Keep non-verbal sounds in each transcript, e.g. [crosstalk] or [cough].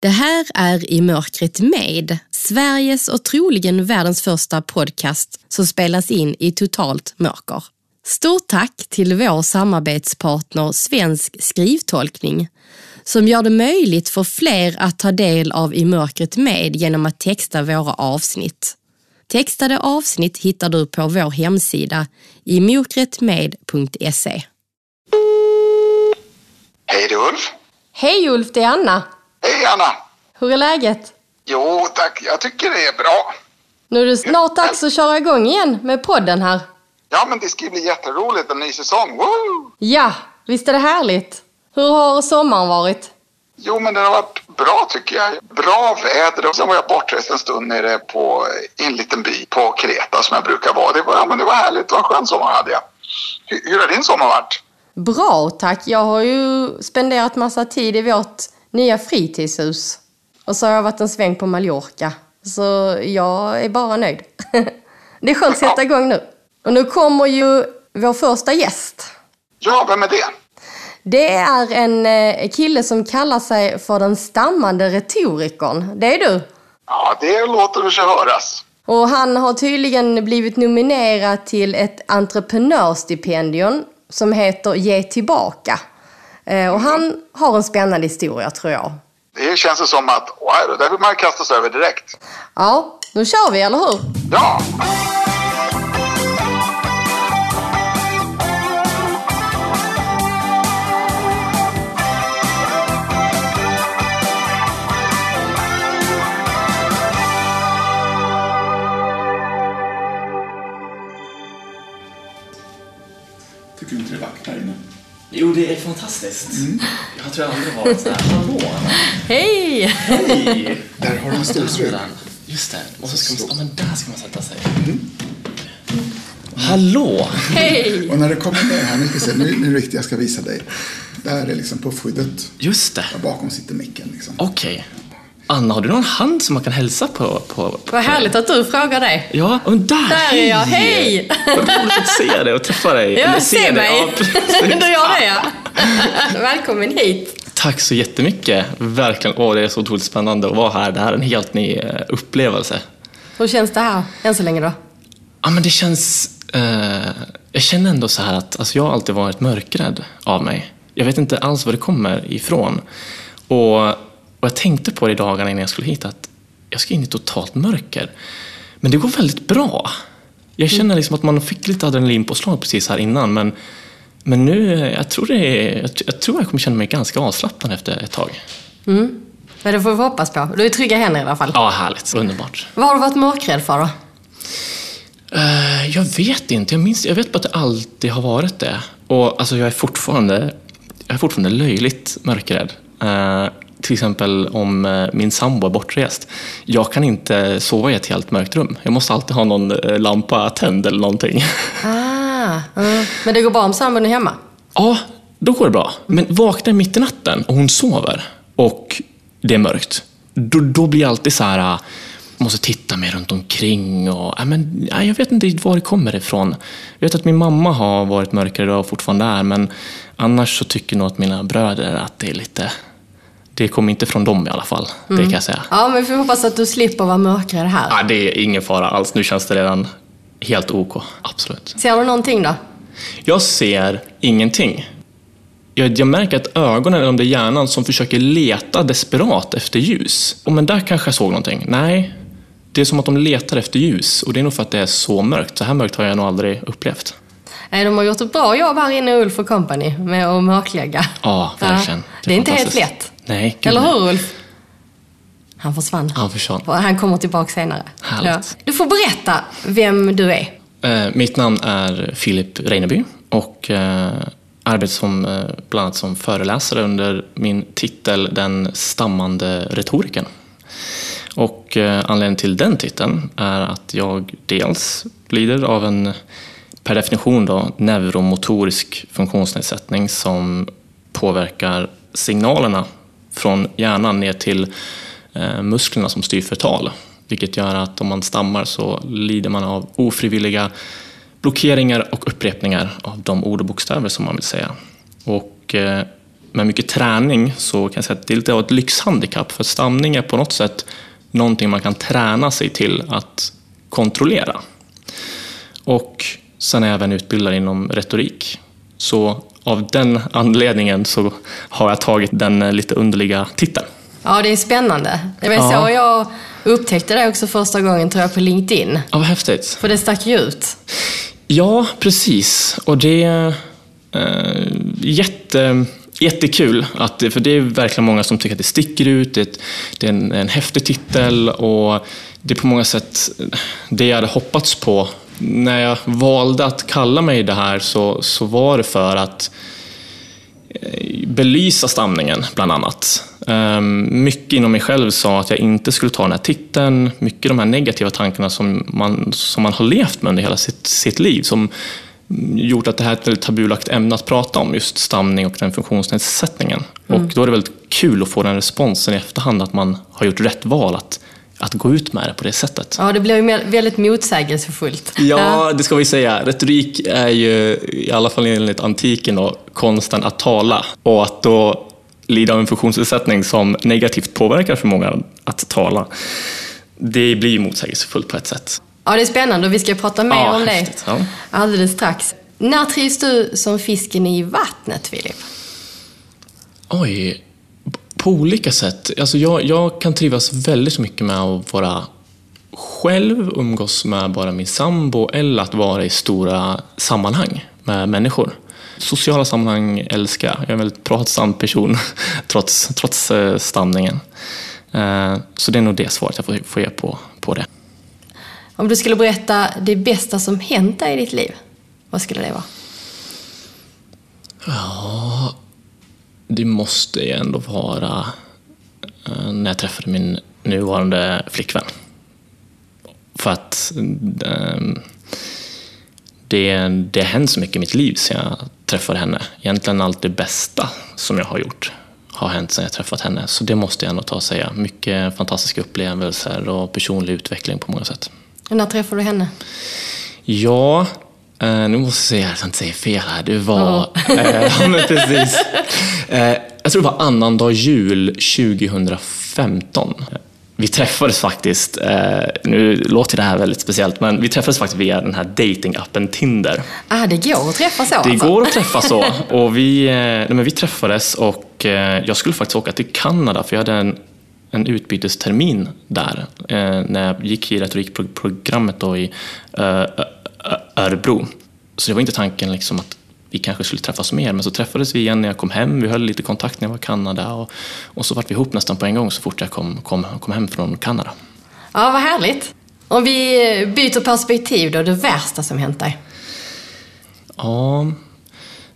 Det här är I mörkret med, Sveriges och troligen världens första podcast som spelas in i totalt mörker. Stort tack till vår samarbetspartner Svensk skrivtolkning som gör det möjligt för fler att ta del av I mörkret med genom att texta våra avsnitt. Textade avsnitt hittar du på vår hemsida imokretmed.se. Hej det är Ulf. Hej Ulf, det är Anna. Hej Anna. Hur är läget? Jo tack, jag tycker det är bra. Nu är det snart dags att köra igång igen med podden här. Ja men det ska bli jätteroligt, en ny säsong. Woo! Ja, visst är det härligt? Hur har sommaren varit? Jo men den har varit bra tycker jag. Bra väder och sen var jag bortrest en stund nere på, i en liten by på Kreta som jag brukar vara. Det var, ja, men det var härligt, det var en skön sommar hade jag. Hur, hur har din sommar varit? Bra tack. Jag har ju spenderat massa tid i vårt nya fritidshus. Och så har jag varit en sväng på Mallorca. Så jag är bara nöjd. [laughs] Det är skönt att sätta igång nu. Och nu kommer ju vår första gäst. Ja, vem är det? Det är en eh, kille som kallar sig för den stammande retorikern. Det är du. Ja, det låter sig höras. Och han har tydligen blivit nominerad till ett entreprenörsstipendium som heter Ge tillbaka. Eh, Och han har en spännande historia tror jag. Det känns det som att, wow, det där vill man kasta sig över direkt. Ja, nu kör vi, eller hur? Ja! Jo, det är fantastiskt. Jag tror jag aldrig varit så här. Hallå! Hej! Hej! Där har du en stolsrygg. Just det. Och så ska man, ja, men där ska man sätta sig. Hallå! Hej! Och när det kommer ner här, se, nu, nu är det riktigt, jag ska visa dig. Där är liksom puffskyddet. Just det. Där bakom sitter micken liksom. Okej. Anna, har du någon hand som man kan hälsa på? på Vad härligt att du frågar det. Ja, men där! Där är jag, hej! Vad roligt att se dig och träffa dig. Ja, Eller se dig. mig. Ja, precis. [laughs] Du gör det ja. Välkommen hit. Tack så jättemycket. Verkligen. Åh, det är så otroligt spännande att vara här. Det här är en helt ny eh, upplevelse. Hur känns det här än så länge då? Ja, men det känns... Eh, jag känner ändå så här att alltså, jag har alltid varit mörkrädd av mig. Jag vet inte alls var det kommer ifrån. Och, och jag tänkte på det i dagarna innan jag skulle hit att jag ska in i totalt mörker. Men det går väldigt bra. Jag känner liksom att man fick lite adrenalinpåslag precis här innan men, men nu, jag tror, det är, jag, jag tror jag kommer känna mig ganska avslappnad efter ett tag. Men det får vi hoppas på. Du är i trygga händer i alla fall. Ja, härligt. Underbart. Vad har du varit mörkrädd för då? Eh, jag vet inte. Jag, minns, jag vet bara att det alltid har varit det. Och alltså, jag är fortfarande, jag är fortfarande löjligt mörkrädd. Eh, till exempel om eh, min sambo är bortrest. Jag kan inte sova i ett helt mörkt rum. Jag måste alltid ha någon eh, lampa tänd eller någonting. [laughs] Ah, mm. Men det går bra om sambon är hemma? Ja, då går det bra. Men vaknar mitt i natten och hon sover och det är mörkt, då, då blir jag alltid så här, äh, måste titta mig runt omkring och, ja, men, ja, jag vet inte var det kommer ifrån. Jag vet att min mamma har varit mörkare och fortfarande är, men annars så tycker nog att mina bröder att det är lite, det kommer inte från dem i alla fall, det kan jag säga. Ja, men vi får hoppas att du slipper vara mörkrädd här. Ja, det är ingen fara alls, nu känns det redan helt OK, absolut. Ser du någonting då? Jag ser ingenting. Jag, jag märker att ögonen, eller om det är hjärnan, som försöker leta desperat efter ljus. Och men där kanske jag såg någonting. Nej, det är som att de letar efter ljus. Och det är nog för att det är så mörkt. Så här mörkt har jag nog aldrig upplevt. Nej, de har gjort ett bra jobb här inne i Ulf Company med att mörklägga. Ja, verkligen. Det är, inte helt lätt. Nej, gud Eller hur Ulf? Han försvann. Han försvann. Han kommer tillbaka senare. Härligt. Du får berätta vem du är. Eh, mitt namn är Filip Reineby och eh, arbetar som, eh, bland annat som föreläsare under min titel Den stammande retoriken. Och eh, anledningen till den titeln är att jag dels lider av en per definition då, neuromotorisk funktionsnedsättning som påverkar signalerna från hjärnan ner till eh, musklerna som styr förtal. Vilket gör att om man stammar så lider man av ofrivilliga blockeringar och upprepningar av de ord och bokstäver som man vill säga. Och eh, med mycket träning så kan jag säga att det är lite av ett lyxhandikapp. För stamning är på något sätt någonting man kan träna sig till att kontrollera. Och sen är jag även utbildad inom retorik. Så av den anledningen så har jag tagit den lite underliga titeln. Ja, det är spännande. Det var Ja. så jag upptäckte det också första gången, tror jag, på LinkedIn. Ja, vad häftigt. För det stack ju ut. Ja, precis. Och det är eh, jätte, jättekul. Att, för det är verkligen många som tycker att det sticker ut. Det, är ett- det är en, en häftig titel och det är på många sätt det jag hade hoppats på. När jag valde att kalla mig det här så, så var det för att eh, belysa stamningen, bland annat. Ehm, Mycket inom mig själv sa att jag inte skulle ta den här titeln. Mycket de här negativa tankarna som man, som man har levt med under hela sitt, sitt liv. Som gjort att det här är ett väldigt tabulagt ämne att prata om, just stamning och den funktionsnedsättningen. Och då är det väldigt kul att få den responsen i efterhand, att man har gjort rätt val att, att gå ut med det på det sättet. Ja, det blev ju väldigt motsägelsefullt. Ja, det ska vi säga. Retorik är ju, i alla fall enligt antiken, då, konsten att tala. Och att då lida av en funktionsnedsättning som negativt påverkar förmågan att tala, det blir ju motsägelsefullt på ett sätt. Ja, det är spännande och vi ska prata mer Ja, om det häftigt, ja. alldeles strax. När trivs du som fisken i vattnet, Filip? Oj, på olika sätt. Alltså jag, jag kan trivas väldigt mycket med att vara själv, umgås med bara min sambo eller att vara i stora sammanhang med människor. Sociala sammanhang älskar jag. Jag är en väldigt pratsam person [laughs] trots, trots eh, stamningen. Eh, Så det är nog det svaret jag får, får ge på, på det. Om du skulle berätta det bästa som hänt dig i ditt liv, vad skulle det vara? Det måste ju ändå vara eh, när jag träffade min nuvarande flickvän. För att eh, det, det har hänt så mycket i mitt liv sedan jag träffade henne. Egentligen allt det bästa som jag har gjort har hänt sedan jag träffat henne. Så det måste jag ändå ta och säga. Mycket fantastiska upplevelser och personlig utveckling på många sätt. När träffade du henne? Ja, eh, nu måste jag säga att jag inte säger fel här. Det var... [laughs] Ja, men precis. Eh, jag tror det var annandag jul 2015. Vi träffades faktiskt, nu låter det här väldigt speciellt, men vi träffades faktiskt via den här datingappen Tinder. Ah, det går att träffa så Det alltså. går att träffa så. Och vi, nej, men vi träffades och jag skulle faktiskt åka till Kanada för jag hade en, en utbytestermin där när jag gick i retorikprogrammet då i Örebro. Så det var inte tanken liksom att vi kanske skulle träffas mer, men så träffades vi igen när jag kom hem. Vi höll lite kontakt när jag var i Kanada och, och så vart vi ihop nästan på en gång så fort jag kom, kom, kom hem från Kanada. Ja, vad härligt. Om vi byter perspektiv då, det värsta som hänt dig? Ja,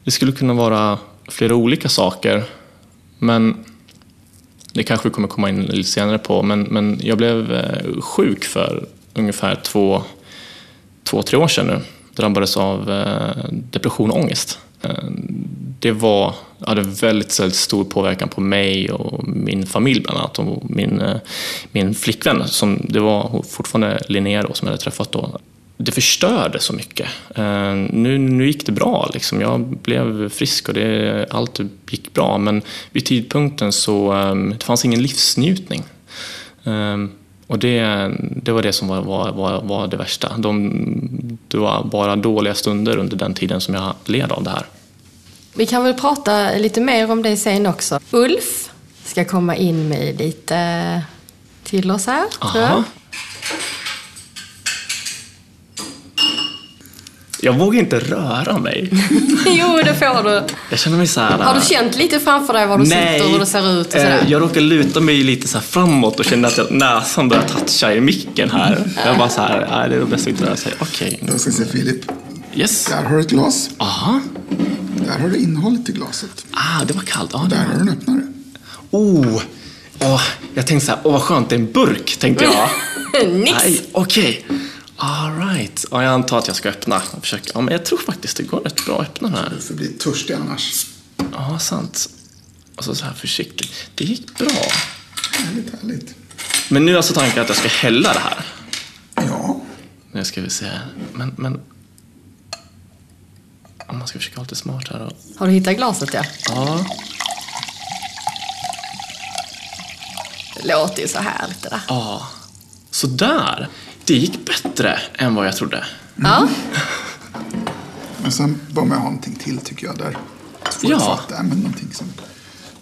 det skulle kunna vara flera olika saker. Men det kanske vi kommer komma in lite senare på. Men, men jag blev eh, sjuk för ungefär två, två, tre år sedan nu. Drabbades av eh, depression och ångest. Eh, det var, hade väldigt, väldigt stor påverkan på mig och min familj bland annat. Och min, eh, min flickvän, som det var fortfarande Linnea då, som jag hade träffat då. Det förstörde så mycket. Nu, nu gick det bra, liksom. jag blev frisk och det, allt gick bra. Men vid tidpunkten så ehm, det fanns ingen livsnjutning. Ehm, och det, det var det som var, var, var, var det värsta. De, det var bara dåliga stunder under den tiden som jag led av det här. Vi kan väl prata lite mer om det sen också. Ulf ska komma in med lite till oss här, tror jag. Jag vågar inte röra mig. [laughs] jo, det får du. Jag känner mig så här... Har du känt lite framför dig var du Nej, sitter och hur det ser ut och eh, jag råkar luta mig lite så här framåt och känner att jag, näsan börjar toucha i micken här. Jag bara så här, nej, det är nog bäst att inte röra sig. Okej, Då ska vi se Filip. yes. Där har du ett glas. Aha, Där har du innehållet i glaset. ah, det var kallt. Ah, det Där har du en öppnare. Oh, oh, jag tänkte så här, åh vad skönt, det är en burk, tänkte jag. [laughs] Nix! Nej, okej. All Alright. Ja, jag antar att jag ska öppna. Och försöka. Ja, men jag tror faktiskt det går rätt bra att öppna den här. Du blir törstig annars. Ja, sant. Och så, så här försiktigt. Det gick bra. Härligt, härligt. Men nu är alltså tanken att jag ska hälla det här? Ja. Nu ska vi se. Men, men... Om man ska försöka vara lite smart här och... Har du hittat glaset ja? Ja. Det låter ju så härligt det där. Ja. Sådär. Det gick bättre än vad jag trodde. Ja. Men sen bör man ha någonting till tycker jag där. Ja. Ja. Där, men någonting som,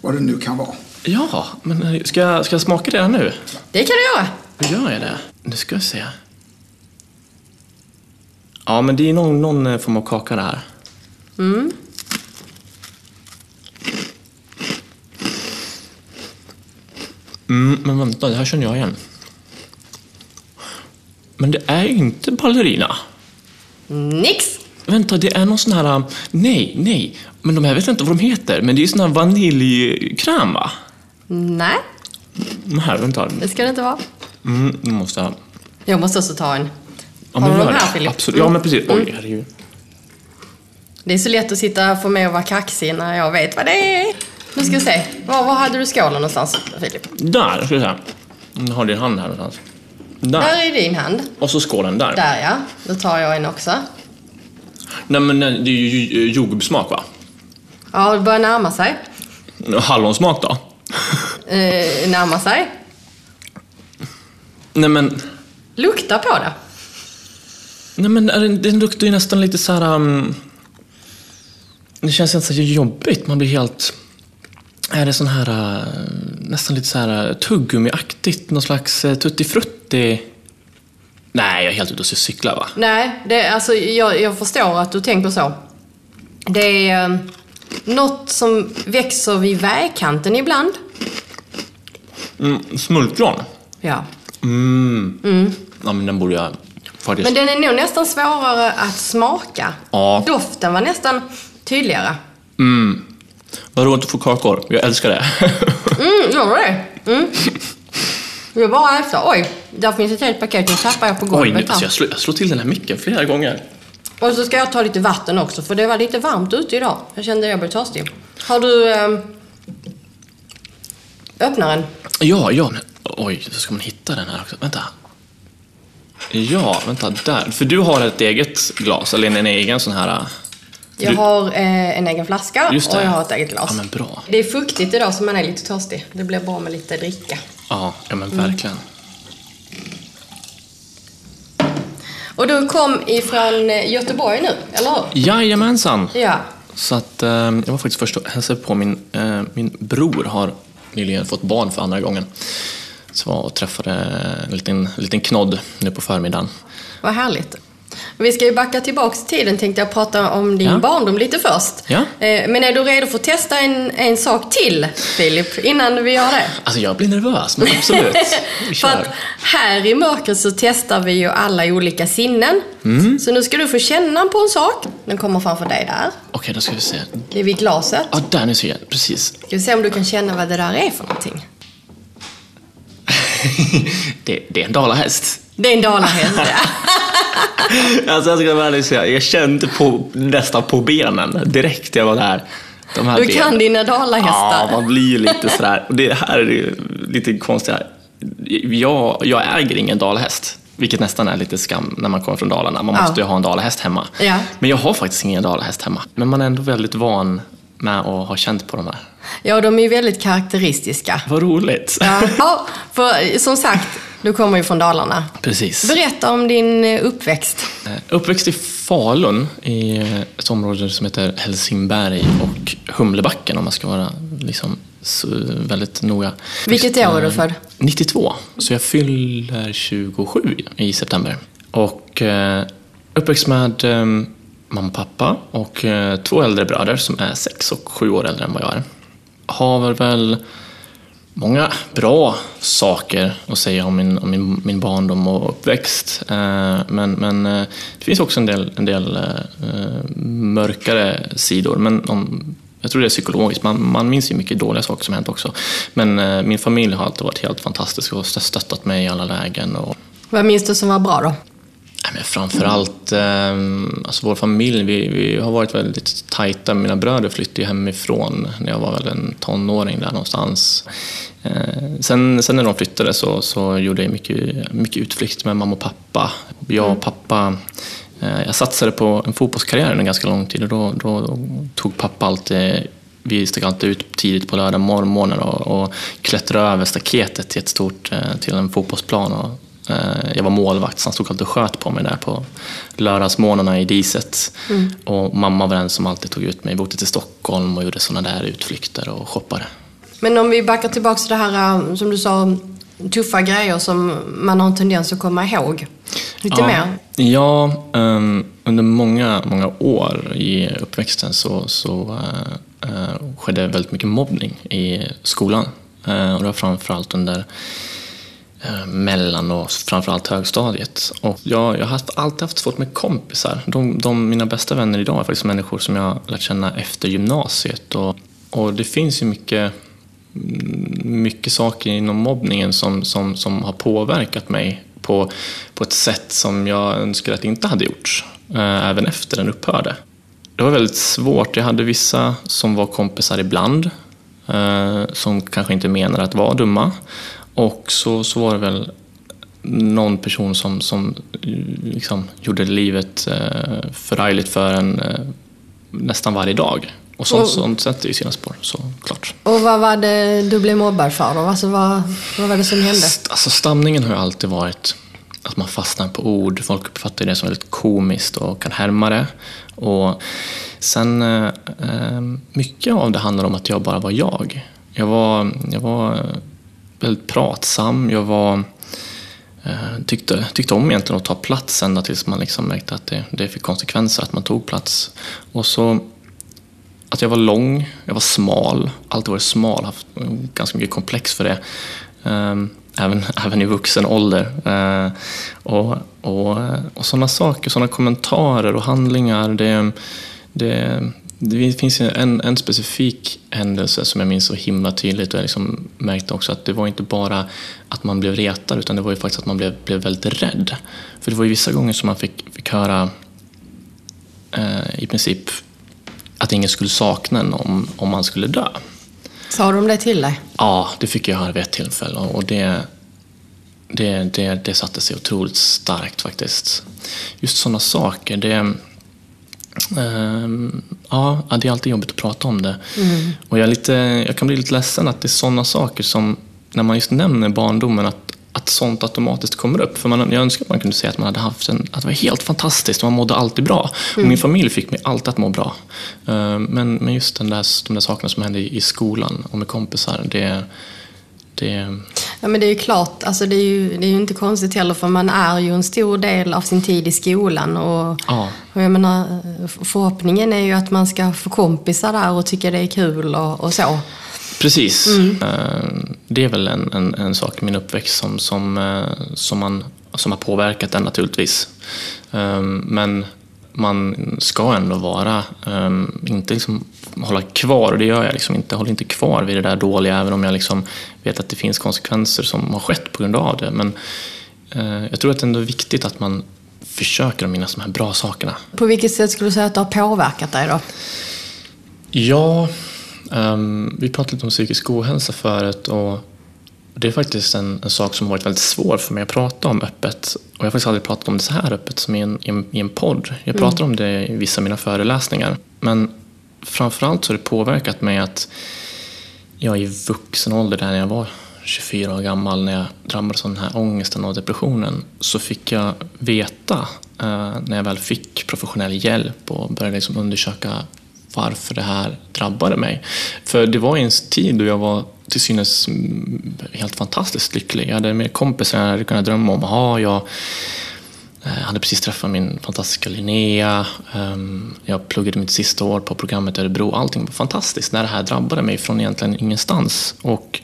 vad det nu kan vara. Ja, men eh, ska jag, ska jag smaka det redan nu? Det kan du göra. Hur gör jag det? Nu ska vi se. Ja, men det är någon, någon eh, form av kaka det här. Mm, men vänta, det här känner jag igen. Men det är inte ballerina. Nix. Vänta, det är någon sån här... Nej, nej. Men de här vet jag inte vad de heter. Men det är sån här vaniljkräm, va? Nej, De här, vänta. det ska det inte vara. Mm, nu måste jag... Jag måste också ta en. Ja, Har du de här. Filip? Absolut. Ja, men precis. Oj, herregud. Det är så lätt att sitta och få mig att vara kaxig när jag vet vad det är. Nu ska vi se. Var, var hade du skålen någonstans, Filip? Där, ska vi se. Jag har din hand här någonstans. Där. Där är din hand. Och så skålen där. Där ja. Då tar jag en också. Nej, men det är ju eh, jordgubbssmak, va? Ja, det börjar närma sig. Hallonsmak då? Eh, närma sig. Nej, men... Lukta på det. Nej, men den luktar ju nästan lite så här... Um, det känns inte så jobbigt. Man blir helt... Är det sån här... Uh, nästan lite så här uh, tuggummiaktigt? Någon slags uh, tuttifrutti? Nej, jag är helt ute och cyklar, va? Nej, det, alltså, jag, jag förstår att du tänker så. Det är eh, något som växer vid vägkanten ibland. Mm, smultron. Ja. Mm. Ja, men den borde jag faktiskt... Men den är nog nästan svårare att smaka. Ja. Doften var nästan tydligare. Mm. Vad roligt att få kakor. Jag älskar det. [laughs] Mm, gör det? Mm. Jag bara äta. Oj, där finns ett helt paket. Nu tappar jag på Oj, golvet nu, här. alltså jag, slår, jag slår till den här micken flera gånger. Och så ska jag ta lite vatten också, för det var lite varmt ute idag. Jag kände att jag blev törstig. Har du... Eh, öppnaren? Ja, ja, men oj, så ska man hitta den här också. Vänta. Ja, vänta, där. För du har ett eget glas, eller en egen sån här... Jag Du- har eh, en egen flaska och jag har ett eget glas. Ja, men bra. Det är fuktigt idag så man är lite törstig. Det blir bra med lite dricka. Ja, ja men Mm. verkligen. Och du kom ifrån eh, Göteborg nu, eller hur? Jajamensan! Ja. Så att, eh, jag var faktiskt först och hälsade på min, eh, min bror har nyligen fått barn för andra gången. Så jag var och träffade en liten, liten knodd nu på förmiddagen. Vad härligt. Vi ska ju backa tillbaks i tiden tänkte jag prata om din Ja. barndom lite först. Ja. Eh, Men är du redo för att testa en, en sak till, Filip, innan vi gör det? Alltså jag blir nervös, men absolut. [laughs] Vi För att kör. här i mörkret så testar vi ju alla olika sinnen. Mm. Så nu ska du få känna på en sak. Den kommer framför dig där. Okej, då ska vi se. Det är vid glaset. Ja, där nu ser jag. Precis. Ska vi se om du kan känna vad det där är för någonting. [laughs] det, det är en dalahäst. Det är en dalahäst. ja. [laughs] Alltså jag ska vara ärlig säga, jag kände på, nästan på benen direkt jag var där. De här Du benen. kan dina dalahästar. Ja, man blir lite sådär. Och det här är ju lite konstigt. Jag, jag äger ingen dalahäst. Vilket nästan är lite skam när man kommer från Dalarna. Man Ja. måste ju ha en dalahäst hemma. Ja. Men jag har faktiskt ingen dalahäst hemma. Men man är ändå väldigt van med att ha känt på de här. Ja, de är ju väldigt karaktäristiska. Vad roligt! Ja, ja, för som sagt, du kommer ju från Dalarna. Precis. Berätta om din eh, uppväxt. Eh, Uppväxt i Falun, i eh, ett område som heter Helsingberg och Humlebacken om man ska vara liksom väldigt noga. Vilket år är du född? 92, så jag fyller 27 i september. Och uppväxt med mamma och pappa och två äldre bröder som är sex och sju år äldre än vad jag är. Har väl många bra saker att säga om min, om min, min barndom och uppväxt. Eh, men men eh, det finns också en del, en del eh, mörkare sidor. Men om, jag tror det är psykologiskt. Man, man minns ju mycket dåliga saker som hänt också. Men min familj har alltid varit helt fantastisk och stöttat mig i alla lägen. Och, Vad minns du som var bra då? Men framförallt, eh, alltså vår familj, vi, vi har varit väldigt tajta. Mina bröder flyttade hemifrån när jag var väl en tonåring där någonstans. Eh, sen, sen när de flyttade så, så gjorde jag mycket, mycket utflykt med mamma och pappa. Jag och pappa, eh, jag satsade på en fotbollskarriär under ganska lång tid och då, då, då tog pappa alltid vi stack alltid ut tidigt på lördag morgonen och, och klättrade över staketet till, ett stort, eh, till en fotbollsplan. Och, jag var målvakt så han stod alltid och sköt på mig där på lördagsmorgnarna i diset. Mm. Och mamma var den som alltid tog ut mig. Vi åkte till Stockholm och gjorde sådana där utflykter och shoppade. Men om vi backar tillbaka till det här som du sa, tuffa grejer som man har en tendens att komma ihåg. Lite ja, mer? Ja, um, under många, många år i uppväxten så, så uh, skedde väldigt mycket mobbning i skolan. Uh, och det var framförallt under Eh, mellan och framförallt högstadiet. Och jag, jag har alltid haft svårt med kompisar. De, de, mina bästa vänner idag är faktiskt människor som jag lärt känna efter gymnasiet. Och, och det finns ju mycket mm, mycket saker inom mobbningen som, som, som har påverkat mig på, på ett sätt som jag önskar att det inte hade gjorts. eh, även efter den upphörde. Det var väldigt svårt. Jag hade vissa som var kompisar ibland, eh, som kanske inte menade att vara dumma. Och så, så var det väl någon person som, som liksom gjorde livet eh, förargligt för en nästan varje dag. Och sånt, och, sånt sätter ju sina spår, såklart. Och vad var det du blev mobbad för då? Alltså, vad, vad var det som hände? Alltså, stamningen har ju alltid varit att man fastnar på ord. Folk uppfattar det som väldigt komiskt och kan härma det. Och sen, eh, eh, mycket av det handlar om att jag bara var jag. Jag var, jag var väldigt pratsam. Jag var, eh, tyckte, tyckte om egentligen att ta plats ända tills man liksom märkte att det, det fick konsekvenser att man tog plats. Och så att jag var lång, jag var smal, alltid varit smal, haft ganska mycket komplex för det. Ehm, även, [laughs] även i vuxen ålder. Eh, och, och, och sådana saker, sådana kommentarer och handlingar. Det, det, det finns en, en specifik händelse som jag minns så himla tydligt och jag liksom märkte också att det var inte bara att man blev retad utan det var ju faktiskt att man blev, blev väldigt rädd. För det var ju vissa gånger som man fick, fick höra eh, i princip att ingen skulle sakna en om, om man skulle dö. Sa de det till dig? Ja, det fick jag höra vid ett tillfälle och det, det, det, det satte sig otroligt starkt faktiskt. Just sådana saker, det, ja, det är alltid jobbigt att prata om det. Mm. Och jag, är lite, jag kan bli lite ledsen att det är sådana saker som, när man just nämner barndomen, att att sånt automatiskt kommer upp. För man, jag önskar att man kunde säga att man hade haft en, att det var helt fantastiskt man mådde alltid bra. Mm. Och min familj fick mig alltid att må bra. Uh, men, men just den där, de där sakerna som hände i, i skolan och med kompisar, det, det... Ja men det är ju klart, alltså det är ju, det är ju inte konstigt heller för man är ju en stor del av sin tid i skolan. Och, ja. och jag menar, förhoppningen är ju att man ska få kompisar där och tycka det är kul och, och så. Precis. Mm. Eh, det är väl en, en, en, sak i min uppväxt som, som, eh, som, man, som har påverkat den naturligtvis. Eh, men man ska ändå vara, inte liksom hålla kvar, och det gör jag liksom inte, jag håller inte kvar vid det där dåliga även om jag liksom vet att det finns konsekvenser som har skett på grund av det. Men jag tror att det ändå är viktigt att man försöker att minnas de här bra sakerna. På vilket sätt skulle du säga att det har påverkat dig då? Ja, Um, vi pratade lite om psykisk ohälsa förut och det är faktiskt en, en, sak som har varit väldigt svår för mig att prata om öppet. Och jag har faktiskt aldrig pratat om det så här öppet som i en, i en, i en podd. Jag pratar mm. om det i vissa av mina föreläsningar. Men framförallt så har det påverkat mig att jag i vuxen ålder, där när jag var 24 år gammal, när jag drabbades av den här ångesten och depressionen, så fick jag veta, eh, när jag väl fick professionell hjälp och började liksom undersöka varför det här drabbade mig. För det var en tid då jag var till synes mm, helt fantastiskt lycklig. Jag hade mer kompisar än jag hade kunnat drömma om. Aha, jag jag hade precis träffat min fantastiska Linnea. Ehm, jag pluggade mitt sista år på programmet i Örebro. Allting var fantastiskt när det här drabbade mig från egentligen ingenstans. Och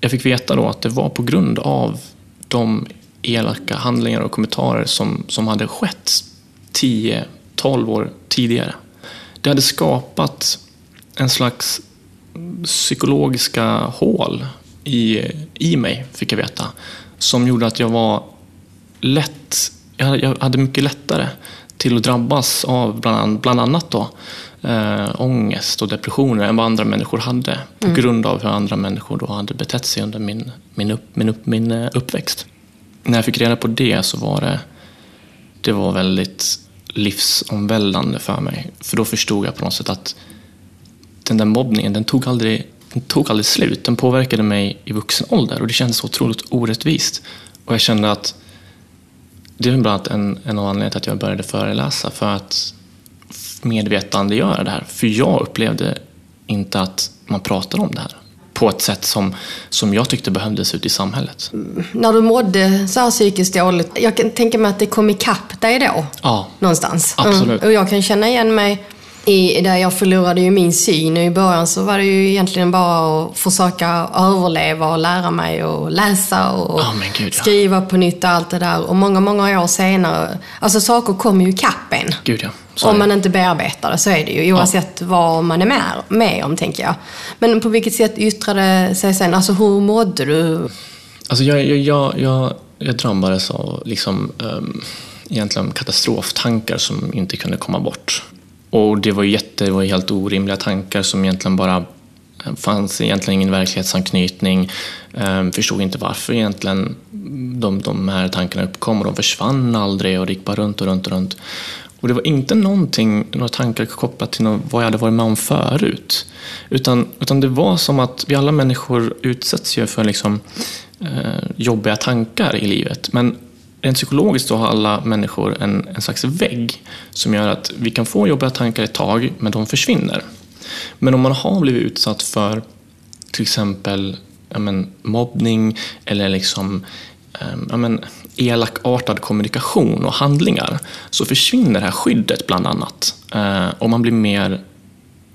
jag fick veta då att det var på grund av de elaka handlingar och kommentarer som, som hade skett 10-12 år tidigare. Det hade skapat en slags psykologiska hål i, i mig, fick jag veta. Som gjorde att jag var lätt, jag hade mycket lättare till att drabbas av bland, bland annat då, äh, ångest och depressioner än vad andra människor hade. På mm. grund av hur andra människor då hade betett sig under min, min, upp, min, upp, min eh, uppväxt. När jag fick reda på det så var det, det var väldigt livsomvälvande för mig. För då förstod jag på något sätt att den där mobbningen, den tog aldrig, den tog aldrig slut. Den påverkade mig i vuxen ålder och det kändes otroligt orättvist. Och jag kände att det är bland annat en, en av anledningarna till att jag började föreläsa, för att medvetandegöra det här. För jag upplevde inte att man pratade om det här på ett sätt som, som jag tyckte behövdes ute i samhället. När du mådde så här psykiskt dåligt, jag kan tänka mig att det kom ikapp dig då? Ja, Någonstans. Absolut. Mm. Och jag kan känna igen mig i där jag förlorade ju min syn och i början så var det ju egentligen bara att försöka överleva och lära mig att läsa och Ja, men gud, ja. skriva på nytt och allt det där. Och många, många år senare, alltså saker kommer ju ikapp en. gud ja. Så Om man inte bearbetar det så är det ju, oavsett vad man är med, med om, tänker jag. Men på vilket sätt yttrade sig sen? Alltså hur mådde du? Alltså jag, jag, jag, jag, jag drabbades av liksom, um, egentligen katastroftankar som inte kunde komma bort. Och det var, ju jätte, det var helt orimliga tankar som egentligen bara eh, fanns egentligen ingen verklighetsanknytning. Ehm, förstod inte varför egentligen de, de här tankarna uppkom och de försvann aldrig och det gick bara runt och runt och runt. Och det var inte någonting, några tankar kopplat till något, vad jag hade varit med om förut. Utan, utan det var som att vi alla människor utsätts ju för liksom, eh, jobbiga tankar i livet. Men rent psykologiskt så har alla människor en, en slags vägg som gör att vi kan få jobbiga tankar ett tag, men de försvinner. Men om man har blivit utsatt för till exempel men, mobbning eller liksom, ehm, men, elakartad kommunikation och handlingar så försvinner det här skyddet bland annat. Eh, och man blir mer,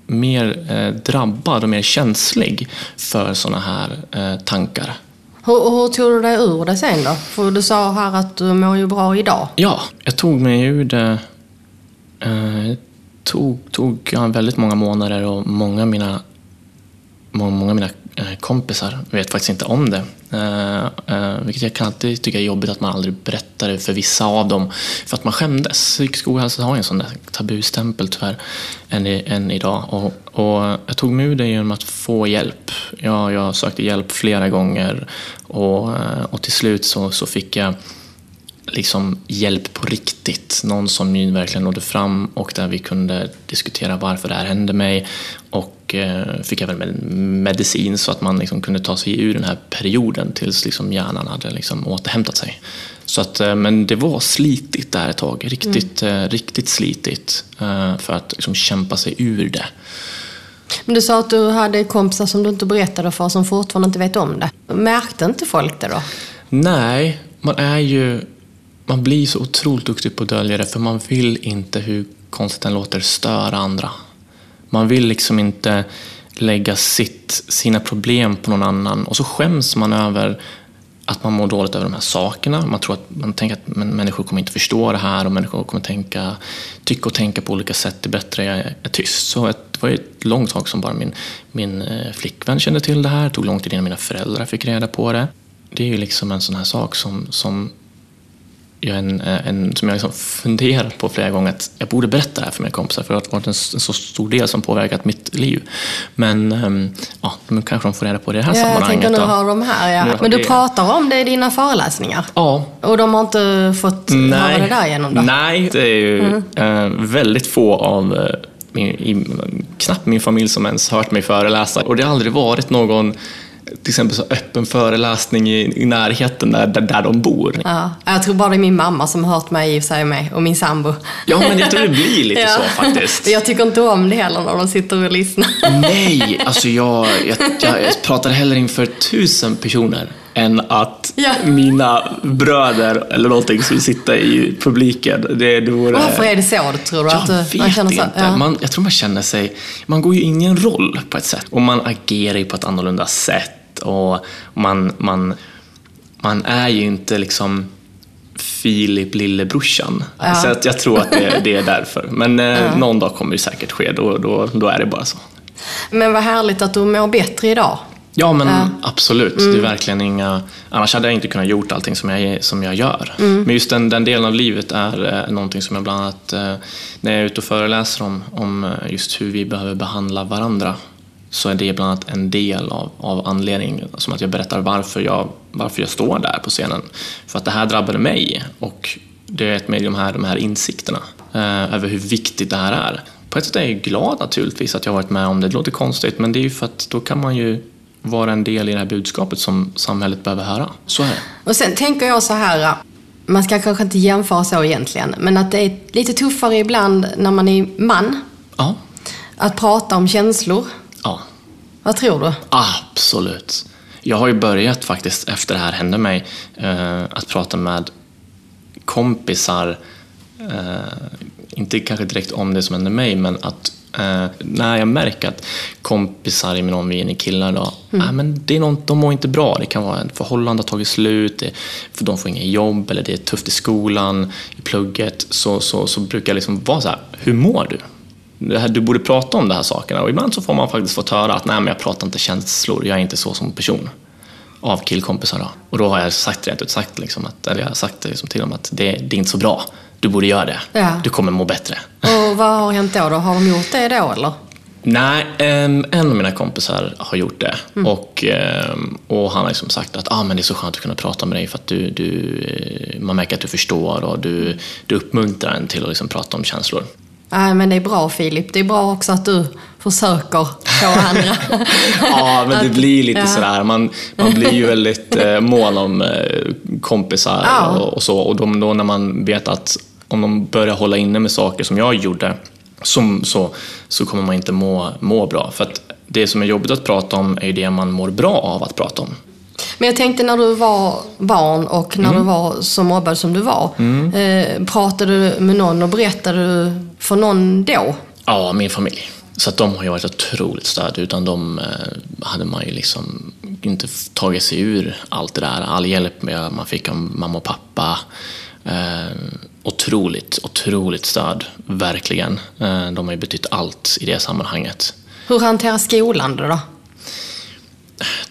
mer eh, drabbad och mer känslig för sådana här eh, tankar. Hur, hur tog du dig ur det sen då? För du sa här att du mår ju bra idag. Ja, jag tog mig ur det. Eh, tog, tog ja, väldigt många månader och många av mina, många, många mina Eh, kompisar vet faktiskt inte om det. Eh, eh, vilket jag kan alltid tycka är jobbigt att man aldrig berättar det för vissa av dem. För att man skämdes. Psykisk ohälsa har ju en sån där tabustämpel tyvärr än, än idag. Och, och jag tog mig ur det genom att få hjälp. Jag, jag sökte hjälp flera gånger och, och till slut så, så fick jag liksom hjälp på riktigt. Någon som verkligen nådde fram och där vi kunde diskutera varför det här hände mig. Och eh, fick även med- medicin så att man liksom kunde ta sig ur den här perioden tills liksom hjärnan hade liksom återhämtat sig. Så att, eh, men det var slitigt där ett tag. Riktigt, eh, riktigt slitigt för att liksom kämpa sig ur det. Men du sa att du hade kompisar som du inte berättade för som fortfarande inte vet om det. Märkte inte folk det då? Nej, man är ju... Man blir så otroligt duktig på att dölja det för man vill inte, hur konstigt den låter, störa andra. Man vill liksom inte lägga sitt, sina problem på någon annan och så skäms man över att man mår dåligt över de här sakerna. Man tror att man tänker att människor kommer inte förstå det här och människor kommer tänka, tycka och tänka på olika sätt. Det är bättre jag är, tyst. Så det var ett långt tag som bara min, min eh, flickvän kände till det här. Det tog lång tid innan mina föräldrar fick reda på det. Det är ju liksom en sån här sak som, som jag, en, en, som jag liksom funderat på flera gånger att jag borde berätta det här för mina kompisar för det har varit en, så stor del som påverkat mitt liv. Men ehm, ja, nu kanske de får reda på det i det här Ja, jag sammanhanget. tänker nu har de här, ja. Men du det- pratar om det i dina föreläsningar? Ja, Och de har inte fått höra det där genom då? Nej, det är ju eh, väldigt få av eh, min, i, knappt min familj som ens hört mig föreläsa. Och det har aldrig varit någon till exempel så öppen föreläsning i, i närheten där, där, där de bor. Ja, jag tror bara det är min mamma som har hört mig sig med, och min sambo. Ja, men jag tror det blir lite [laughs] så faktiskt. Jag tycker inte om det heller när de sitter och lyssnar. Nej, alltså jag, jag, jag, jag pratar hellre inför tusen personer än att Ja. mina bröder eller någonting skulle sitta i publiken. Det, det vore... Varför är det så, tror du? Jag att man känner så, inte. Ja. Man, jag tror man känner sig... Man går ju in i en roll på ett sätt. Och man agerar ju på ett annorlunda sätt. Och man, man, man är ju inte liksom Filip lillebrorsan. Ja. Så att jag tror att det, det är därför. Men eh, någon dag kommer det säkert ske. Då, då, då är det bara så. Men vad härligt att du mår bättre idag. Ja, men Ja. absolut. Det är verkligen inga... Annars hade jag inte kunnat gjort allting som jag, som jag gör. Men just den, den delen av livet är eh, någonting som jag bland annat, eh, när jag är ute och föreläser om, om eh, just hur vi behöver behandla varandra, så är det bland annat en del av, av anledningen. Som att jag berättar varför jag, varför jag står där på scenen. För att det här drabbade mig och det är ett med de här, de här insikterna eh, över hur viktigt det här är. på ett sätt är jag glad naturligtvis att jag har varit med om det. Det låter konstigt, men det är ju för att då kan man ju vara en del i det här budskapet som samhället behöver höra. Så är det. Och sen tänker jag så här, man ska kanske inte jämföra så egentligen, men att det är lite tuffare ibland när man är man. Ja. Att prata om känslor. Ja. Vad tror du? Absolut. Jag har ju börjat faktiskt, efter det här hände mig, eh, att prata med kompisar, eh, inte kanske direkt om det som hände mig, men att eh, när jag märker att kompisar i min omgivning, killar då, mm. äh, men det är något, de mår inte bra. Det kan vara ett förhållande har tagit slut, det, för de får inget jobb eller det är tufft i skolan, i plugget. Så, så, så brukar jag liksom vara så här, hur mår du? Här, du borde prata om de här sakerna och ibland så får man faktiskt få höra att nej men jag pratar inte känslor, jag är inte så som person av killkompisar. Då. Och då har jag sagt rent ut sagt, liksom att, eller jag har sagt liksom till dem att det, det är inte så bra. Du borde göra det. Ja. Du kommer må bättre. Och vad har hänt då? då? Har de gjort det då eller? Nej, en av mina kompisar har gjort det. Mm. Och, och han har liksom sagt att ah, men det är så skönt att kunna prata med dig för att du, du, man märker att du förstår och du, du uppmuntrar en till att liksom prata om känslor. Nej, men det är bra Filip. Det är bra också att du försöker få [laughs] andra. ja, men det blir lite ja. sådär. Man, man blir ju väldigt eh, mån om eh, kompisar ja. och, och, så. Och de, då när man vet att om de börjar hålla inne med saker som jag gjorde som, så, så kommer man inte må, må bra. För att det som är jobbigt att prata om är ju det man mår bra av att prata om. Men jag tänkte när du var barn och när mm. du var så mobbad som du var. Mm. Eh, pratade du med någon och berättade du för någon då? Ja, min familj. Så att de har ju varit otroligt stöd. Utan de eh, hade man ju liksom inte tagit sig ur allt det där. All hjälp man fick av mamma och pappa. Eh, otroligt, otroligt stöd. Verkligen. Eh, de har ju betytt allt i det sammanhanget. Hur hanterar skolan det då?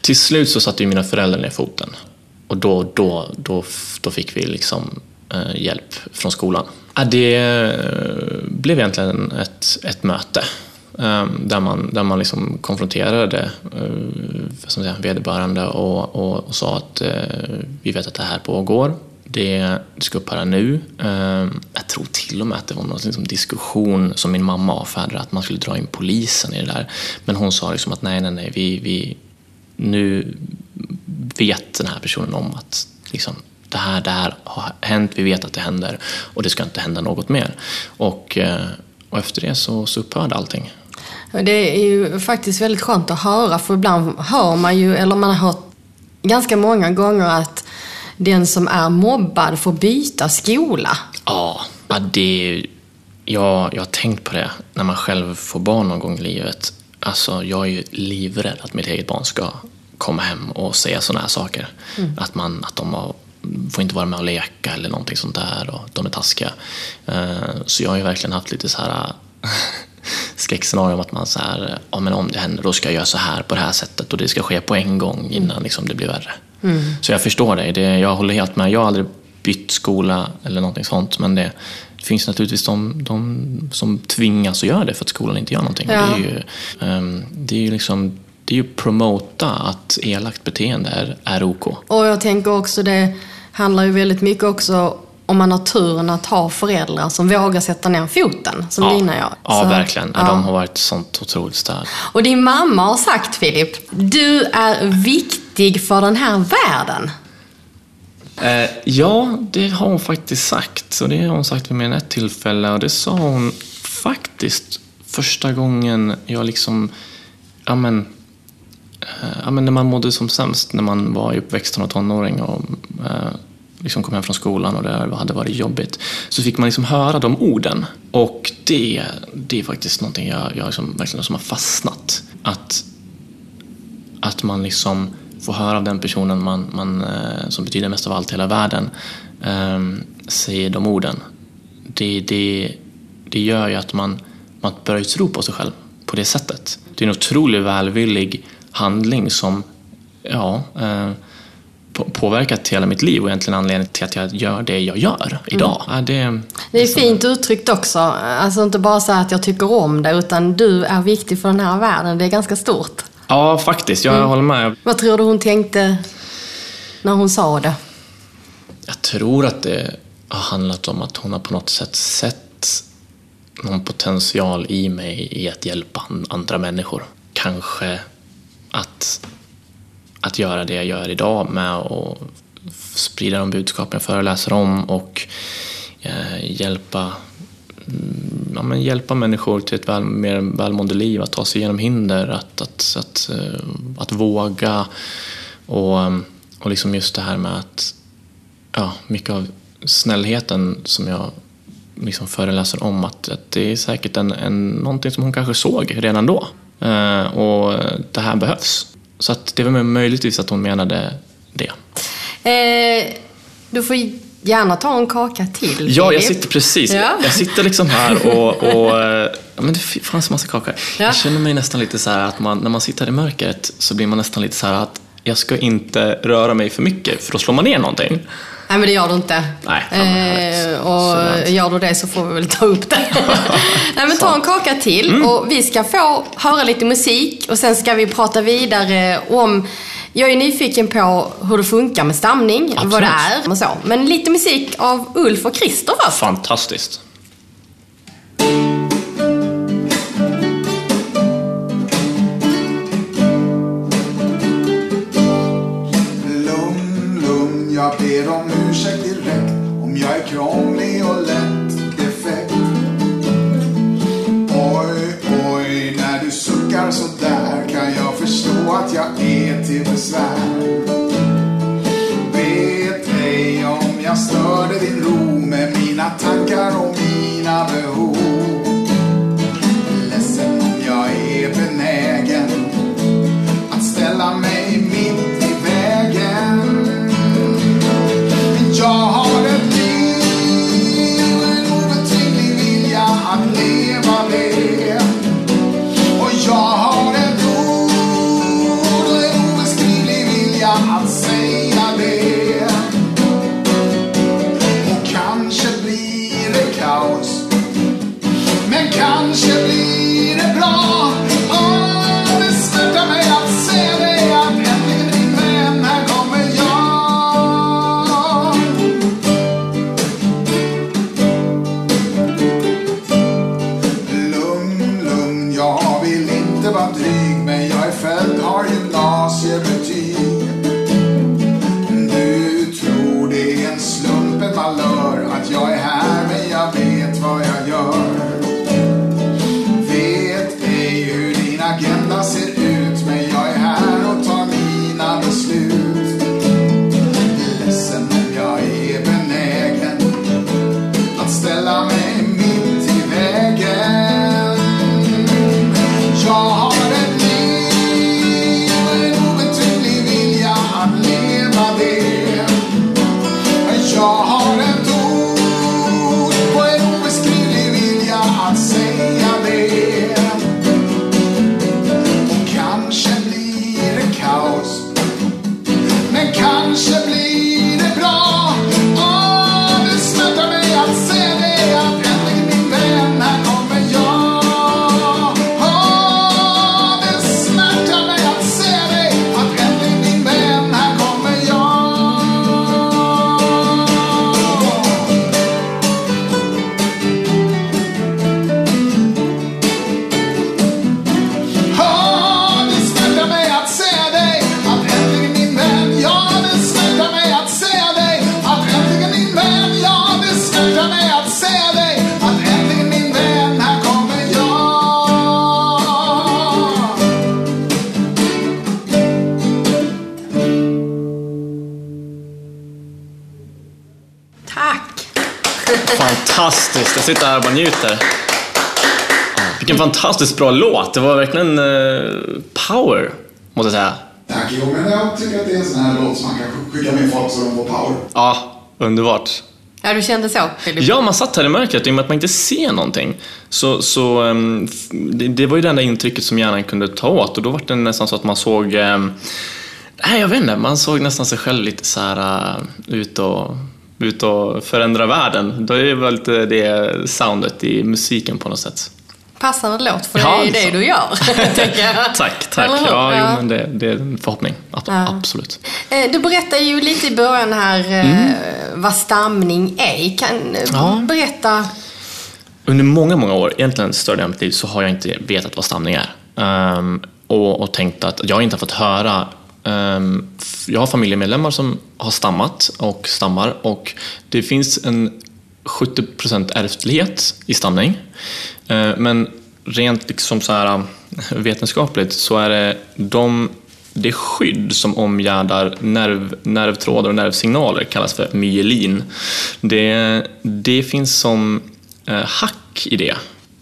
Till slut så satte ju mina föräldrar ner foten. Och då, då, då, då fick vi liksom eh, hjälp från skolan. Det eh, blev egentligen ett, ett möte eh, där man, där man liksom konfronterade eh, vederbörande och, och, och sa att vi vet att det här pågår. Det, det ska upphöra nu. Jag tror till och med att det var någon liksom diskussion som min mamma avfärdade, att man skulle dra in polisen i det där. Men hon sa liksom att nej, nej, nej, vi, vi, nu vet den här personen om att liksom, det, här, det här har hänt, vi vet att det händer och det ska inte hända något mer. Och, eh, och efter det så, så upphörde allting. Det är ju faktiskt väldigt skönt att höra, för ibland hör man ju, eller man har hört ganska många gånger att den som är mobbad får byta skola. Ja, det, jag, jag har tänkt på det när man själv får barn någon gång i livet. Alltså, jag är ju livrädd att mitt eget barn ska komma hem och säga sådana här saker. Mm. Att, man, att de har, får inte vara med och leka eller någonting sånt där och de är taskiga. Uh, så jag har ju verkligen haft lite så här [laughs] skräckscenario om att man så här, ja, men om det händer då ska jag göra så här på det här sättet och det ska ske på en gång innan liksom, det blir värre. Mm. Så jag förstår dig, det, jag håller helt med. Jag har aldrig bytt skola eller någonting sånt men det, det finns naturligtvis de, de som tvingas att göra det för att skolan inte gör någonting. Ja. Det är ju, um, det är ju liksom det är ju promota att elakt beteende är, är OK. Och jag tänker också det handlar ju väldigt mycket också om man har turen att ha föräldrar som vågar sätta ner foten, som ja. dina gör. Ja, verkligen. Ja. De har varit sånt otroligt stöd. Och din mamma har sagt, Filip, du är viktig för den här världen. Eh, ja, det har hon faktiskt sagt. Och det har hon sagt vid mer än ett tillfälle. Och det sa hon faktiskt första gången jag liksom, ja men, eh, ja men när man mådde som sämst, när man var i uppväxten och tonåring och eh, liksom kom hem från skolan och det hade varit jobbigt. Så fick man liksom höra de orden. Och det, det är faktiskt någonting jag, jag liksom, verkligen som har fastnat. Att, att man liksom får höra av den personen man, man, eh, som betyder mest av allt i hela världen um, säger de orden. Det, det, det gör ju att man, man börjar tro på sig själv på det sättet. Det är en otroligt välvillig handling som, ja, uh, påverkat hela mitt liv och egentligen anledningen till att jag gör det jag gör idag. Mm. Ja, det, det är fint uttryckt också. Alltså inte bara så att jag tycker om det, utan du är viktig för den här världen. Det är ganska stort. Ja, faktiskt. Jag mm. håller med. Vad tror du hon tänkte när hon sa det? Jag tror att det har handlat om att hon har på något sätt sett någon potential i mig i att hjälpa andra människor. Kanske att, att göra det jag gör idag med att sprida de budskapen jag föreläser om och eh, hjälpa, Mm, ja, men hjälpa människor till ett väl, mer välmående liv, att ta sig igenom hinder, att, att, att, eh, att våga och, och liksom just det här med att ja, mycket av snällheten som jag liksom föreläser om att, att det är säkert en, en, någonting som hon kanske såg redan då. Eh, och det här behövs. Så att det var möjligtvis att hon menade det. Eh, du får gärna ta en kaka till. Ja, jag sitter precis. Ja. Jag sitter liksom här och, och eh, men det fanns massa kakor. Ja. Jag känner mig nästan lite så här att man, när man sitter i mörkret så blir man nästan lite så här att jag ska inte röra mig för mycket för då slår man ner någonting. Nej men det gör du inte. Nej, eh, och Sådant. gör du det så får vi väl ta upp det. [laughs] Nej men ta en kaka till mm. och vi ska få höra lite musik och sen ska vi prata vidare om jag är nyfiken på hur det funkar med stamning, Absolut. vad det är och så. Men lite musik av Ulf och Christer först. Fantastiskt. jag ber om ursäkt direkt om jag är krånglig och lätt defekt. Oj, oj, när du suckar så där kan jag förstå att jag är till besvär. Vet ej om jag störde din ro med mina tankar och mina behov. Sitter här och bara njuter. Vilken fantastiskt bra låt. Det var verkligen uh, power, måste jag säga. Tack. Jo, men jag tycker att det är en sån här låt som man kan skicka med folk så de får power. Ja, underbart. Ja, du kände så, Filip? Ja, man satt här i mörkret och i och med att man inte ser någonting så, så um, det, det, var ju det enda intrycket som hjärnan kunde ta åt och då var det nästan så att man såg um, Nej, jag vet inte. Man såg nästan sig själv lite så här uh, ut och ut och förändra världen. Då är väl lite det soundet i musiken på något sätt. Passande låt, för ja, det är det, det du gör. [laughs] tack, tack. Ja, ja. Jo, men det, det, är en förhoppning. Absolut. Eh, du berättade ju lite i början här eh, mm. vad stamning är. Kan ja. berätta Under många, många år, egentligen större delen av mitt liv, så har jag inte vetat vad stamning är. Ehm, och, och tänkt att jag inte har fått höra Ehm, jag har familjemedlemmar som har stammat och stammar och det finns en 70% ärftlighet i stamning. Ehm, men rent liksom så här, äh, vetenskapligt så är det de, det skydd som omgärdar nerv, nervtrådar och nervsignaler kallas för myelin. Det, det finns som äh, hack i det.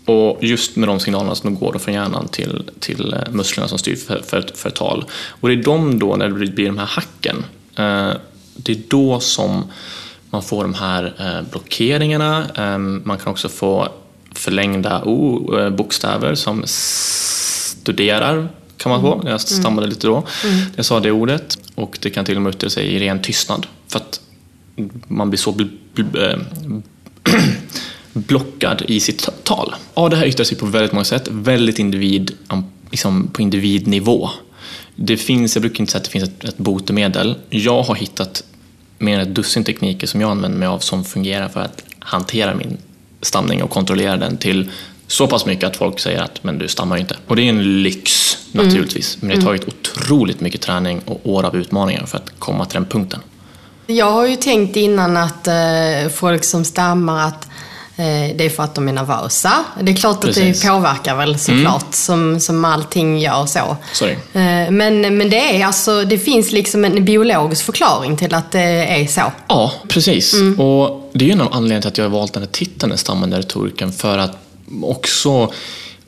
Och just med de signalerna som går då från hjärnan till, till eh, musklerna som styr för, för, för tal. Och det är de då, när det blir de här hacken, eh, det är då som man får de här eh, blockeringarna. Eh, man kan också få förlängda o, eh, bokstäver som studerar kan man få. Jag stammade lite då. Jag sa det ordet och det kan till och med yttra sig i ren tystnad. För att man blir så bl- bl- [clears throat] [clears throat] blockad i sitt tal. Ja, det här yttrar sig på väldigt många sätt. Väldigt individ, liksom på individnivå. Det finns, jag brukar inte säga att det finns ett, ett botemedel. Jag har hittat mer än ett dussin tekniker som jag använder mig av som fungerar för att hantera min stamning och kontrollera den till så pass mycket att folk säger att men du stammar ju inte. Och det är en lyx naturligtvis. Men det har tagit otroligt mycket träning och år av utmaningar för att komma till den punkten. Jag har ju tänkt innan att eh, folk som stammar att det är för att de är nervösa. Det är klart att Precis. det påverkar väl såklart, som, som allting gör så. Sorry. Eh, men, men det är alltså, det finns liksom en biologisk förklaring till att det är så. Ja, precis. Och det är ju en av anledningarna till att jag har valt den här titeln, den stammande retoriken, för att också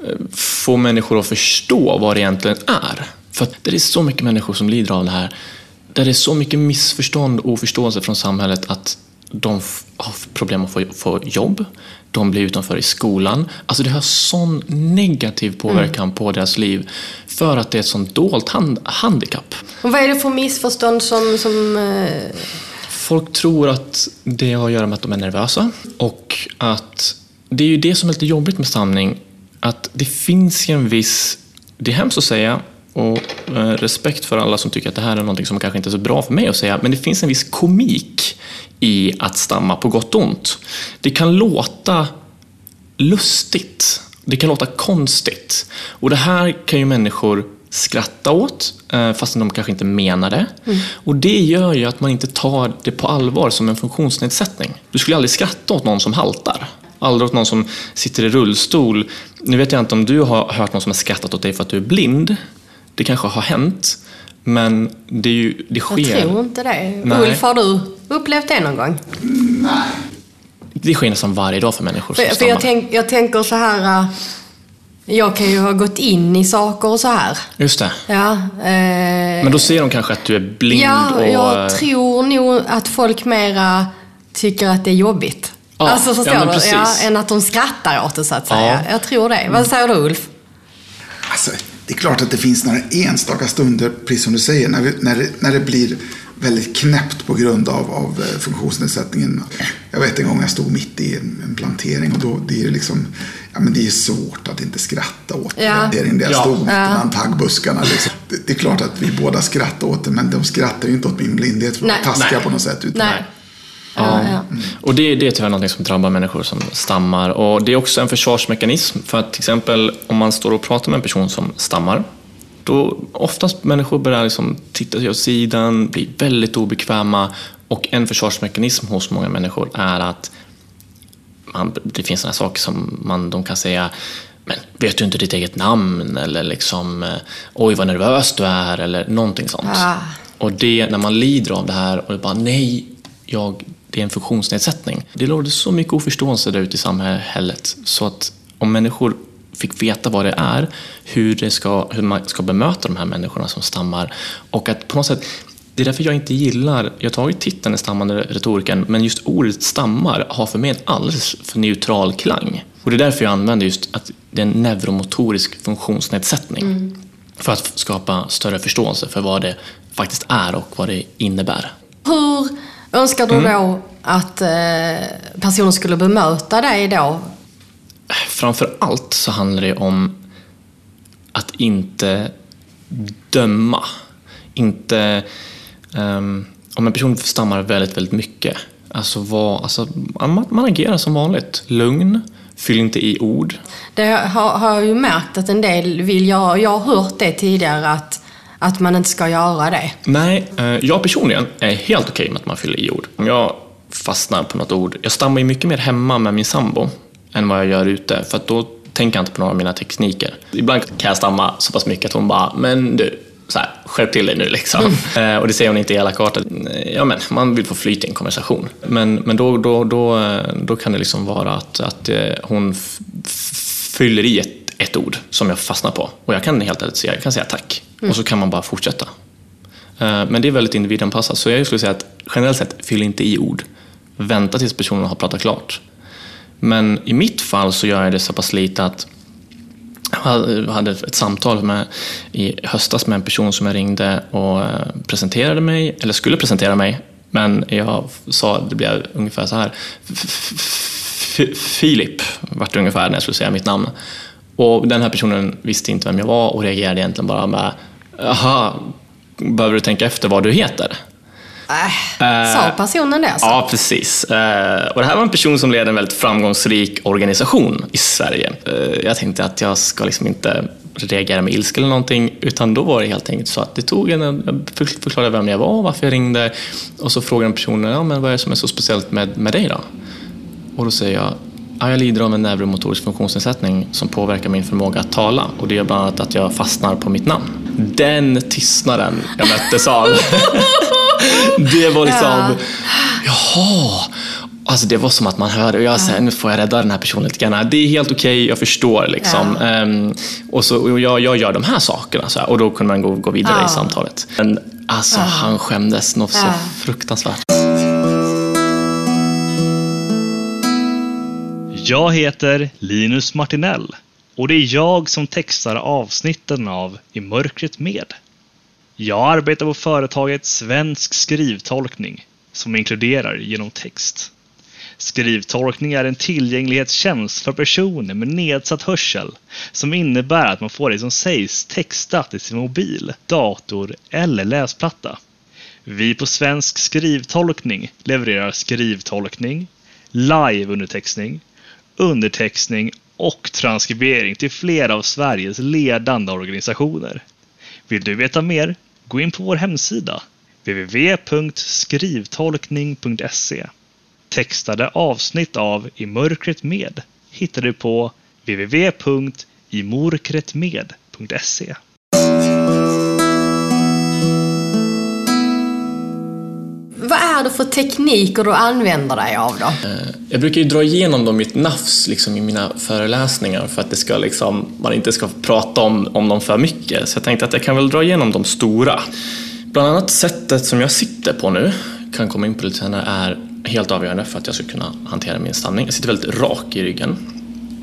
eh, få människor att förstå vad det egentligen är. För att det är så mycket människor som lider av det här. Där det är så mycket missförstånd och oförståelse från samhället att de har problem att få, få jobb, de blir utanför i skolan. Alltså det har sån negativ påverkan på deras liv för att det är ett sånt dolt hand, handikapp. Och vad är det för missförstånd som... som eh, Folk tror att det har att göra med att de är nervösa och att det är ju det som är lite jobbigt med stamning. Att det finns ju en viss, det är hemskt att säga och eh, respekt för alla som tycker att det här är någonting som kanske inte är så bra för mig att säga, men det finns en viss komik i att stamma på gott och ont. Det kan låta lustigt. Det kan låta konstigt. Och det här kan ju människor skratta åt, eh, fastän de kanske inte menar det. Och det gör ju att man inte tar det på allvar som en funktionsnedsättning. Du skulle aldrig skratta åt någon som haltar. Aldrig åt någon som sitter i rullstol. Nu vet jag inte om du har hört någon som har skrattat åt dig för att du är blind. Det kanske har hänt. Men det, är ju, det sker. jag tror inte det. Nej. Ulf, har du upplevt det någon gång? Det sker nästan varje dag för människor som För, för stammar. jag, tänk, jag tänker så här... eh, Jag kan ju ha gått in i saker och så här. Just det. Ja, eh, Men då ser de kanske att du är blind ja och... jag tror nog att folk mera tycker att det är jobbigt. Ja, alltså förstår ja, men du? precis. Ja, än att de skrattar åt det så att säga. Ja. Jag tror det. Vad säger du Ulf? Alltså, det är klart att det finns några enstaka stunder, precis som du säger, när, vi, när, det, när det blir väldigt knäppt på grund av, av eh, funktionsnedsättningen. Jag vet en gång jag stod mitt i en, en plantering och då det är liksom, ja men det är svårt att inte skratta åt Ja. planteringen där jag Ja. stod mitt Ja. bland taggbuskarna. Liksom. Det, det är klart att vi båda skrattade åt det, men de skrattar ju inte åt min blindhet för att taskiga Nej. på något sätt. Utan Nej. Ja, ja. Och det, det är tyvärr något som drabbar människor som stammar. Och det är också en försvarsmekanism. För att till exempel om man står och pratar med en person som stammar, då oftast människor börjar liksom titta sig åt sidan, bli väldigt obekväma. Och en försvarsmekanism hos många människor är att man, det finns sådana saker som man, de kan säga men vet du inte ditt eget namn? Eller liksom, eh, oj vad nervös du är, eller någonting sånt. Ah. Och det, när man lider av det här och bara nej, jag, det är en funktionsnedsättning. Det råder så mycket oförståelse där ute i samhället så att om människor fick veta vad det är, hur, det ska, hur man ska bemöta de här människorna som stammar och att på något sätt det är därför jag inte gillar, jag har tagit titeln den stammande retoriken, men just ordet stammar har för mig en alldeles för neutral klang. Och det är därför jag använder just att det är en neuromotorisk funktionsnedsättning. För att skapa större förståelse för vad det faktiskt är och vad det innebär. Hur önskar du Mm. då att eh, personen skulle bemöta dig då? Framför allt så handlar det om att inte döma. Inte... ehm, om en person stammar väldigt, väldigt mycket, alltså, vad, alltså man, man agerar som vanligt. Lugn, Fyll inte i ord. Det har, har jag ju märkt att en del vill göra. Jag har hört det tidigare att, att man inte ska göra det. Nej, eh, jag personligen är helt okej med att man fyller i ord. Om jag fastnar på något ord, jag stammar ju mycket mer hemma med min sambo än vad jag gör ute, för då tänker jag inte på några av mina tekniker. Ibland kan jag stamma så pass mycket att hon bara, men du, så här, skärp till dig nu liksom. [laughs] Eh, och det säger hon inte i elakartat. Ja, men man vill få flyt i en konversation. Men, men då, då, då, eh, då kan det liksom vara att, att eh, hon fyller i ett, ett ord som jag fastnar på. Och jag kan helt enkelt säga, jag kan säga tack. Och så kan man bara fortsätta. Eh, Men det är väldigt individanpassat. Så jag skulle säga att generellt sett, fyll inte i ord. Vänta tills personen har pratat klart. Men i mitt fall så gör jag det så pass lite att jag hade ett samtal med, i höstas med en person som jag ringde och eh, presenterade mig, eller skulle presentera mig, men jag sa, det blev ungefär så här. Filip vart det ungefär när jag skulle säga mitt namn. Och den här personen visste inte vem jag var och reagerade egentligen bara med, jaha, behöver du tänka efter vad du heter? Äh, sa personen det alltså? Ja, precis. Eh, Och det här var en person som leder en väldigt framgångsrik organisation i Sverige. Eh, Jag tänkte att jag ska liksom inte reagera med ilska eller någonting, utan då var det helt enkelt så att det tog en, jag för- förklarade vem jag var, varför jag ringde, och så frågade personen, ja men vad är det som är så speciellt med, med dig då? Och då säger jag, ja, jag lider av en neuromotorisk funktionsnedsättning som påverkar min förmåga att tala och det gör bland annat att jag fastnar på mitt namn. Den tystnaden jag möttes av. [laughs] det var liksom, jaha. Alltså det var som att man hörde, och jag sa, nu får jag rädda den här personen lite grann. Det är helt okej, jag förstår liksom. Ehm, och så, och jag, jag gör de här sakerna, så här, och då kunde man gå, gå vidare Ja. i samtalet. Men alltså, han skämdes något så Ja. fruktansvärt. Jag heter Linus Martinell och det är jag som textar avsnitten av I mörkret med. Jag arbetar på företaget Svensk skrivtolkning som inkluderar genom text. Skrivtolkning är en tillgänglighetstjänst för personer med nedsatt hörsel som innebär att man får det som sägs textat i sin mobil, dator eller läsplatta. Vi på Svensk skrivtolkning levererar skrivtolkning, live-undertextning, undertextning och transkribering till flera av Sveriges ledande organisationer. Vill du veta mer? Gå in på vår hemsida www.skrivtolkning.se Textade avsnitt av I mörkret med hittar du på www.imorkretmed.se är det för tekniker du använder dig av då? Jag brukar ju dra igenom dem i ett nafs liksom, i mina föreläsningar för att det ska, liksom, man inte ska prata om, om dem för mycket. Så jag tänkte att jag kan väl dra igenom de stora. Bland annat sättet som jag sitter på nu, kan komma in på lite senare, är helt avgörande för att jag ska kunna hantera min stamning. Jag sitter väldigt rak i ryggen.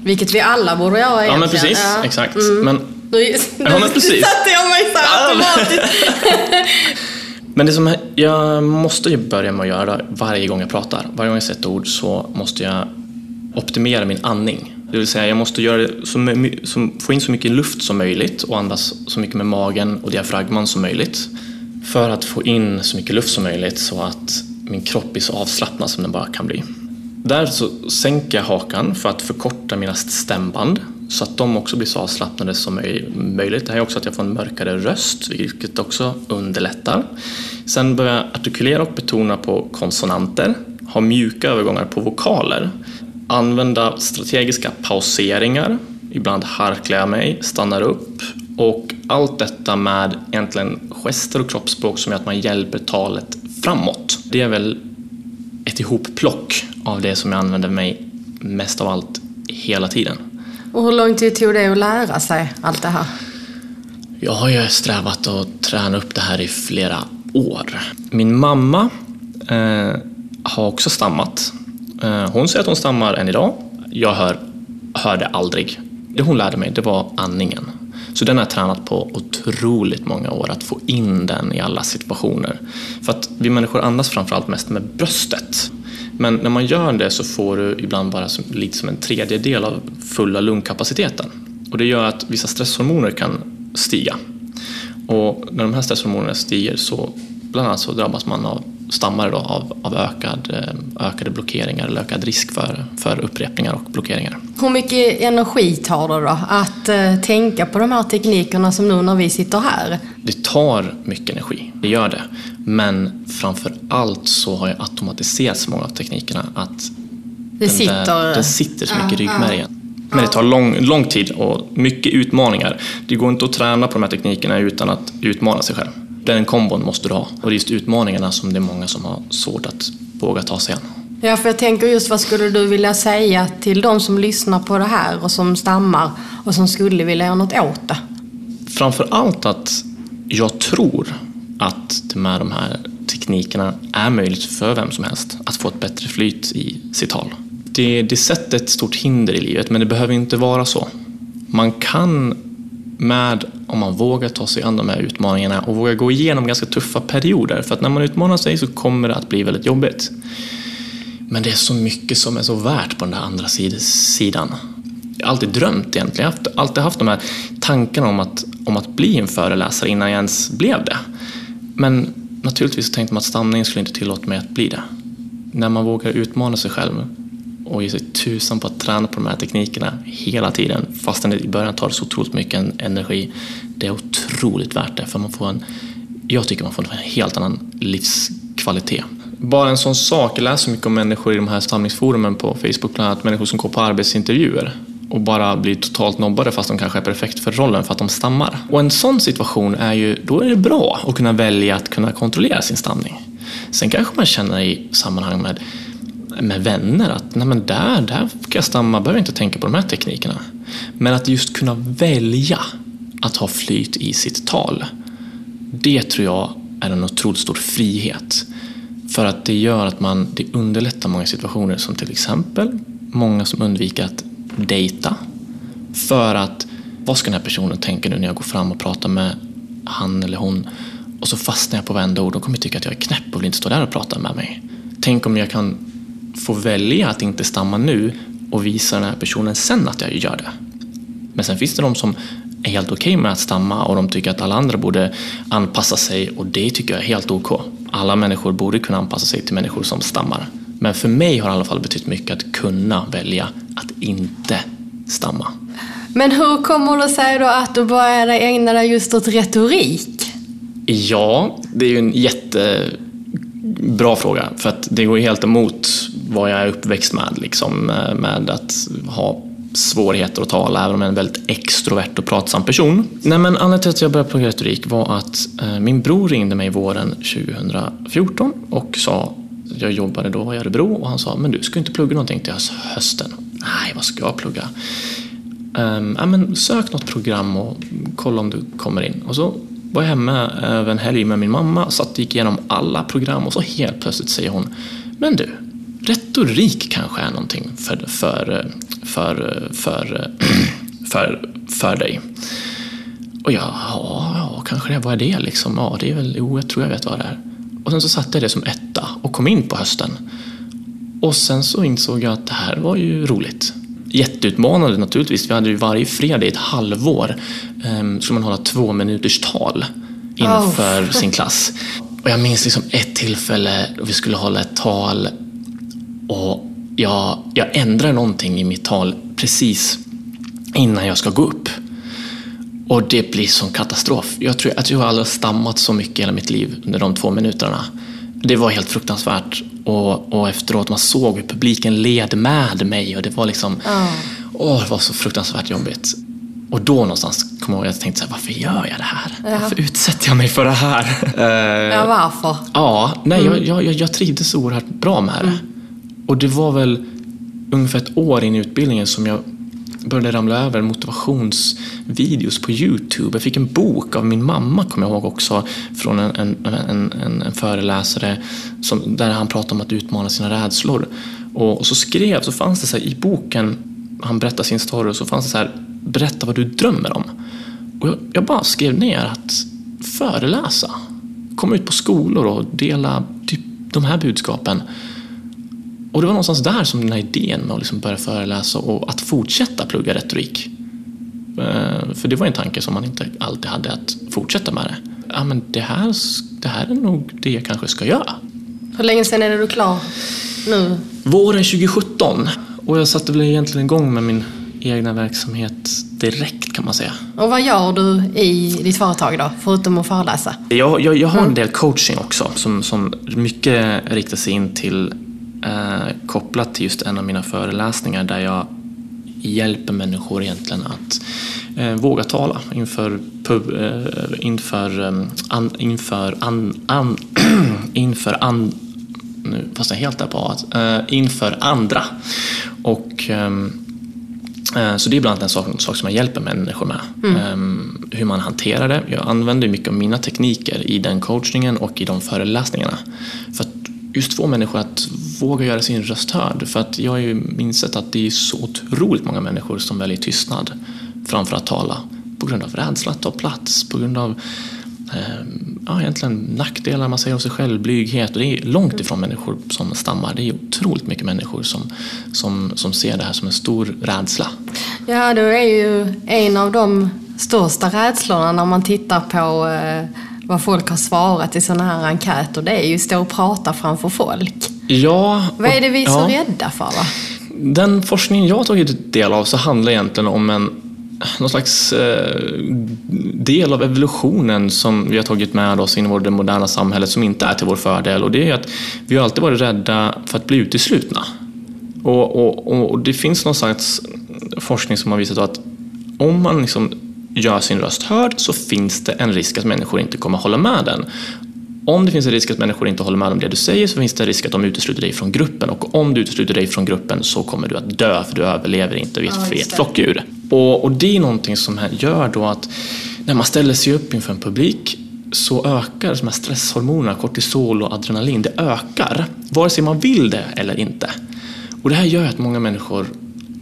Vilket vi alla borde göra Ja, men egentligen. precis. Ja. Exakt. Mm. Men, Nu, Ja, men [laughs] precis. Satte jag mig så automatiskt. [laughs] men det som jag måste ju börja med att göra varje gång jag pratar, varje gång jag säger ett ord så måste jag optimera min andning. Det vill säga jag måste göra det så, som, få in så mycket luft som möjligt och andas så mycket med magen och diafragman som möjligt. För att få in så mycket luft som möjligt så att min kropp blir så avslappnad som den bara kan bli. Där så sänker jag hakan för att förkorta mina stämband så att de också blir så avslappnade som möjligt. Det här är också att jag får en mörkare röst, vilket också underlättar. Sen börjar jag artikulera och betona på konsonanter, ha mjuka övergångar på vokaler, använda strategiska pauseringar, ibland harklar jag mig, stannar upp och allt detta med egentligen gester och kroppsspråk som gör att man hjälper talet framåt. Det är väl ett ihopplock av det som jag använder mig mest av allt hela tiden. Och hur lång tid tog det att lära sig allt det här? Jag har ju strävat att träna upp det här i flera år. Min mamma eh, har också stammat. Eh, hon säger att hon stammar än idag. Jag hör, hörde aldrig. Det hon lärde mig, det var andningen. Så den har jag tränat på otroligt många år, att få in den i alla situationer. För att vi människor andas framförallt mest med bröstet. Men när man gör det så får du ibland bara som, lite som en tredjedel av fulla lungkapaciteten. Och det gör att vissa stresshormoner kan stiga. Och när de här stresshormonerna stiger så bland annat så drabbas man av stammar då av, av ökad, eh, ökade blockeringar eller ökad risk för, för upprepningar och blockeringar. Hur mycket energi tar det då att eh, tänka på de här teknikerna som nu när vi sitter här? Det tar mycket energi, det gör det. Men framför allt så har jag automatiserat så många av teknikerna att Det den, sitter... där, den sitter så mycket i ryggmärgen. Men det tar lång, lång tid och mycket utmaningar. Det går inte att träna på de här teknikerna utan att utmana sig själv. Den kombon måste du ha. Och det är just utmaningarna som det är många som har svårt att våga ta sig an. Ja, för jag tänker just vad skulle du vilja säga till de som lyssnar på det här och som stammar och som skulle vilja göra något åt det? Framför allt att jag tror att det med de här teknikerna är möjligt för vem som helst att få ett bättre flyt i sitt tal. Det, det sätter ett stort hinder i livet, men det behöver inte vara så. Man kan med, om man vågar ta sig an de här utmaningarna och vågar gå igenom ganska tuffa perioder, för att när man utmanar sig så kommer det att bli väldigt jobbigt. Men det är så mycket som är så värt på den där andra sidan. Jag har alltid drömt egentligen. Jag har alltid haft de här tankarna om att, om att bli en föreläsare innan jag ens blev det. Men naturligtvis tänkte man att stamningen skulle inte tillåta mig att bli det. När man vågar utmana sig själv och ge sig tusan på att träna på de här teknikerna hela tiden, fastän det i början tar så otroligt mycket energi, det är otroligt värt det. För man får en, jag tycker man får en helt annan livskvalitet. Bara en sån sak, jag läser mycket om människor i de här stamningsforumen på Facebook, bland annat människor som går på arbetsintervjuer och bara blir totalt nobbade fast de kanske är perfekt för rollen för att de stammar. Och en sån situation är ju, då är det bra att kunna välja att kunna kontrollera sin stamning. Sen kanske man känner i sammanhang med, med vänner att nej men där, där kan jag stamma, behöver inte tänka på de här teknikerna. Men att just kunna välja att ha flyt i sitt tal, det tror jag är en otroligt stor frihet. För att det gör att man, det underlättar många situationer som till exempel många som undviker att dejta. För att, vad ska den här personen tänka nu när jag går fram och pratar med han eller hon och så fastnar jag på varenda ord. De kommer tycka att jag är knäpp och vill inte stå där och prata med mig. Tänk om jag kan få välja att inte stamma nu och visa den här personen sen att jag gör det. Men sen finns det de som är helt okej med att stamma och de tycker att alla andra borde anpassa sig och det tycker jag är helt ok. Alla människor borde kunna anpassa sig till människor som stammar. Men för mig har det i alla fall betytt mycket att kunna välja att inte stamma. Men hur kommer det sig då att du började ägna dig just åt retorik? Ja, det är ju en jättebra fråga för att det går helt emot vad jag är uppväxt med, liksom, eh, med att ha svårigheter att tala, även om jag är en väldigt extrovert och pratsam person. Nej, men anledningen till att jag började plugga retorik var att eh, min bror ringde mig våren 2014 och sa, jag jobbade då i Örebro och han sa, men du ska inte plugga någonting till hösten. Nej, vad ska jag plugga? Um, ja, men sök något program och kolla om du kommer in. Och så var jag hemma eh, över en helg med min mamma, satt och gick igenom alla program och så helt plötsligt säger hon Men du, retorik kanske är någonting för, för, för, för, för, för dig. Och jag, ja, ja, kanske det. Vad är det liksom? Ja, det är väl, jo, jag tror jag vet vad det är. Och sen så satte jag det som etta och kom in på hösten. Och sen så insåg jag att det här var ju roligt. Jätteutmanande naturligtvis. Vi hade ju varje fredag i ett halvår um, skulle man hålla två minuters tal inför sin klass. Och jag minns liksom ett tillfälle då vi skulle hålla ett tal och jag, jag ändrar någonting i mitt tal precis innan jag ska gå upp. Och det blir sån katastrof. Jag tror att jag aldrig har stammat så mycket i hela mitt liv under de två minuterna. Det var helt fruktansvärt. Och, och efteråt man såg hur publiken led med mig och det var liksom... Åh, det var så fruktansvärt jobbigt. Och då någonstans kom jag ihåg att jag tänkte så här, varför gör jag det här? Varför utsätter jag mig för det här? Ja, varför? Ja, nej, jag, jag, jag, jag trivdes oerhört bra med det. Och det var väl ungefär ett år in i utbildningen som jag började ramla över motivationsvideos på Youtube. Jag fick en bok av min mamma, kommer jag ihåg också, från en, en, en, en, en föreläsare som, där han pratade om att utmana sina rädslor. Och, och så skrev, så fanns det så här, i boken, han berättade sin story, och så fanns det så här, berätta vad du drömmer om. Och jag, jag bara skrev ner att föreläsa, komma ut på skolor och dela typ de här budskapen. Och det var någonstans där som den här idén med att liksom börja föreläsa och att fortsätta plugga retorik. Eh, För det var en tanke som man inte alltid hade att fortsätta med det. Ja, men det här, det här är nog det jag kanske ska göra. Hur länge sedan är det du klar nu? Våren 2017 och jag satte väl egentligen igång med min egna verksamhet direkt kan man säga. Och vad gör du i ditt företag då, förutom att föreläsa? Jag, jag, jag har en del coaching också som, som mycket riktar sig in till eh, kopplat till just en av mina föreläsningar där jag hjälper människor egentligen att eh, våga tala inför, pub, eh, inför, eh, an, inför, an, an, [clears throat] inför an, nu fast jag helt där på att, eh, inför andra. Och ehm, eh, så det är bland annat en sak, en sak som jag hjälper människor med. Ehm, hur man hanterar det. Jag använder mycket av mina tekniker i den coachningen och i de föreläsningarna. För just få människor att våga göra sin röst hörd. För att jag har ju insett att det är så otroligt många människor som väljer tystnad framför att tala. På grund av rädsla att ta plats, på grund av eh, ja, egentligen nackdelar man säger om sig själv, blyghet. Och det är långt ifrån människor som stammar. Det är otroligt mycket människor som, som, som ser det här som en stor rädsla. Ja, då är ju en av de största rädslorna när man tittar på eh, vad folk har svarat i sådana här enkäter. Det är ju att stå och prata framför folk. Ja, Vad är det vi är så ja. rädda för? Va? Den forskningen jag har tagit del av så handlar egentligen om en någon slags eh, del av evolutionen som vi har tagit med oss in i det moderna samhället som inte är till vår fördel. Och det är att vi har alltid varit rädda för att bli uteslutna. Och, och, och det finns någon slags forskning som har visat att om man liksom gör sin röst hörd så finns det en risk att människor inte kommer hålla med den. Om det finns en risk att människor inte håller med om det du säger så finns det en risk att de utesluter dig från gruppen och om du utesluter dig från gruppen så kommer du att dö för du överlever inte vid Ja, ett flockdjur. Och, och det är någonting som gör då att när man ställer sig upp inför en publik så ökar de här stresshormonerna, kortisol och adrenalin, det ökar vare sig man vill det eller inte. Och det här gör att många människor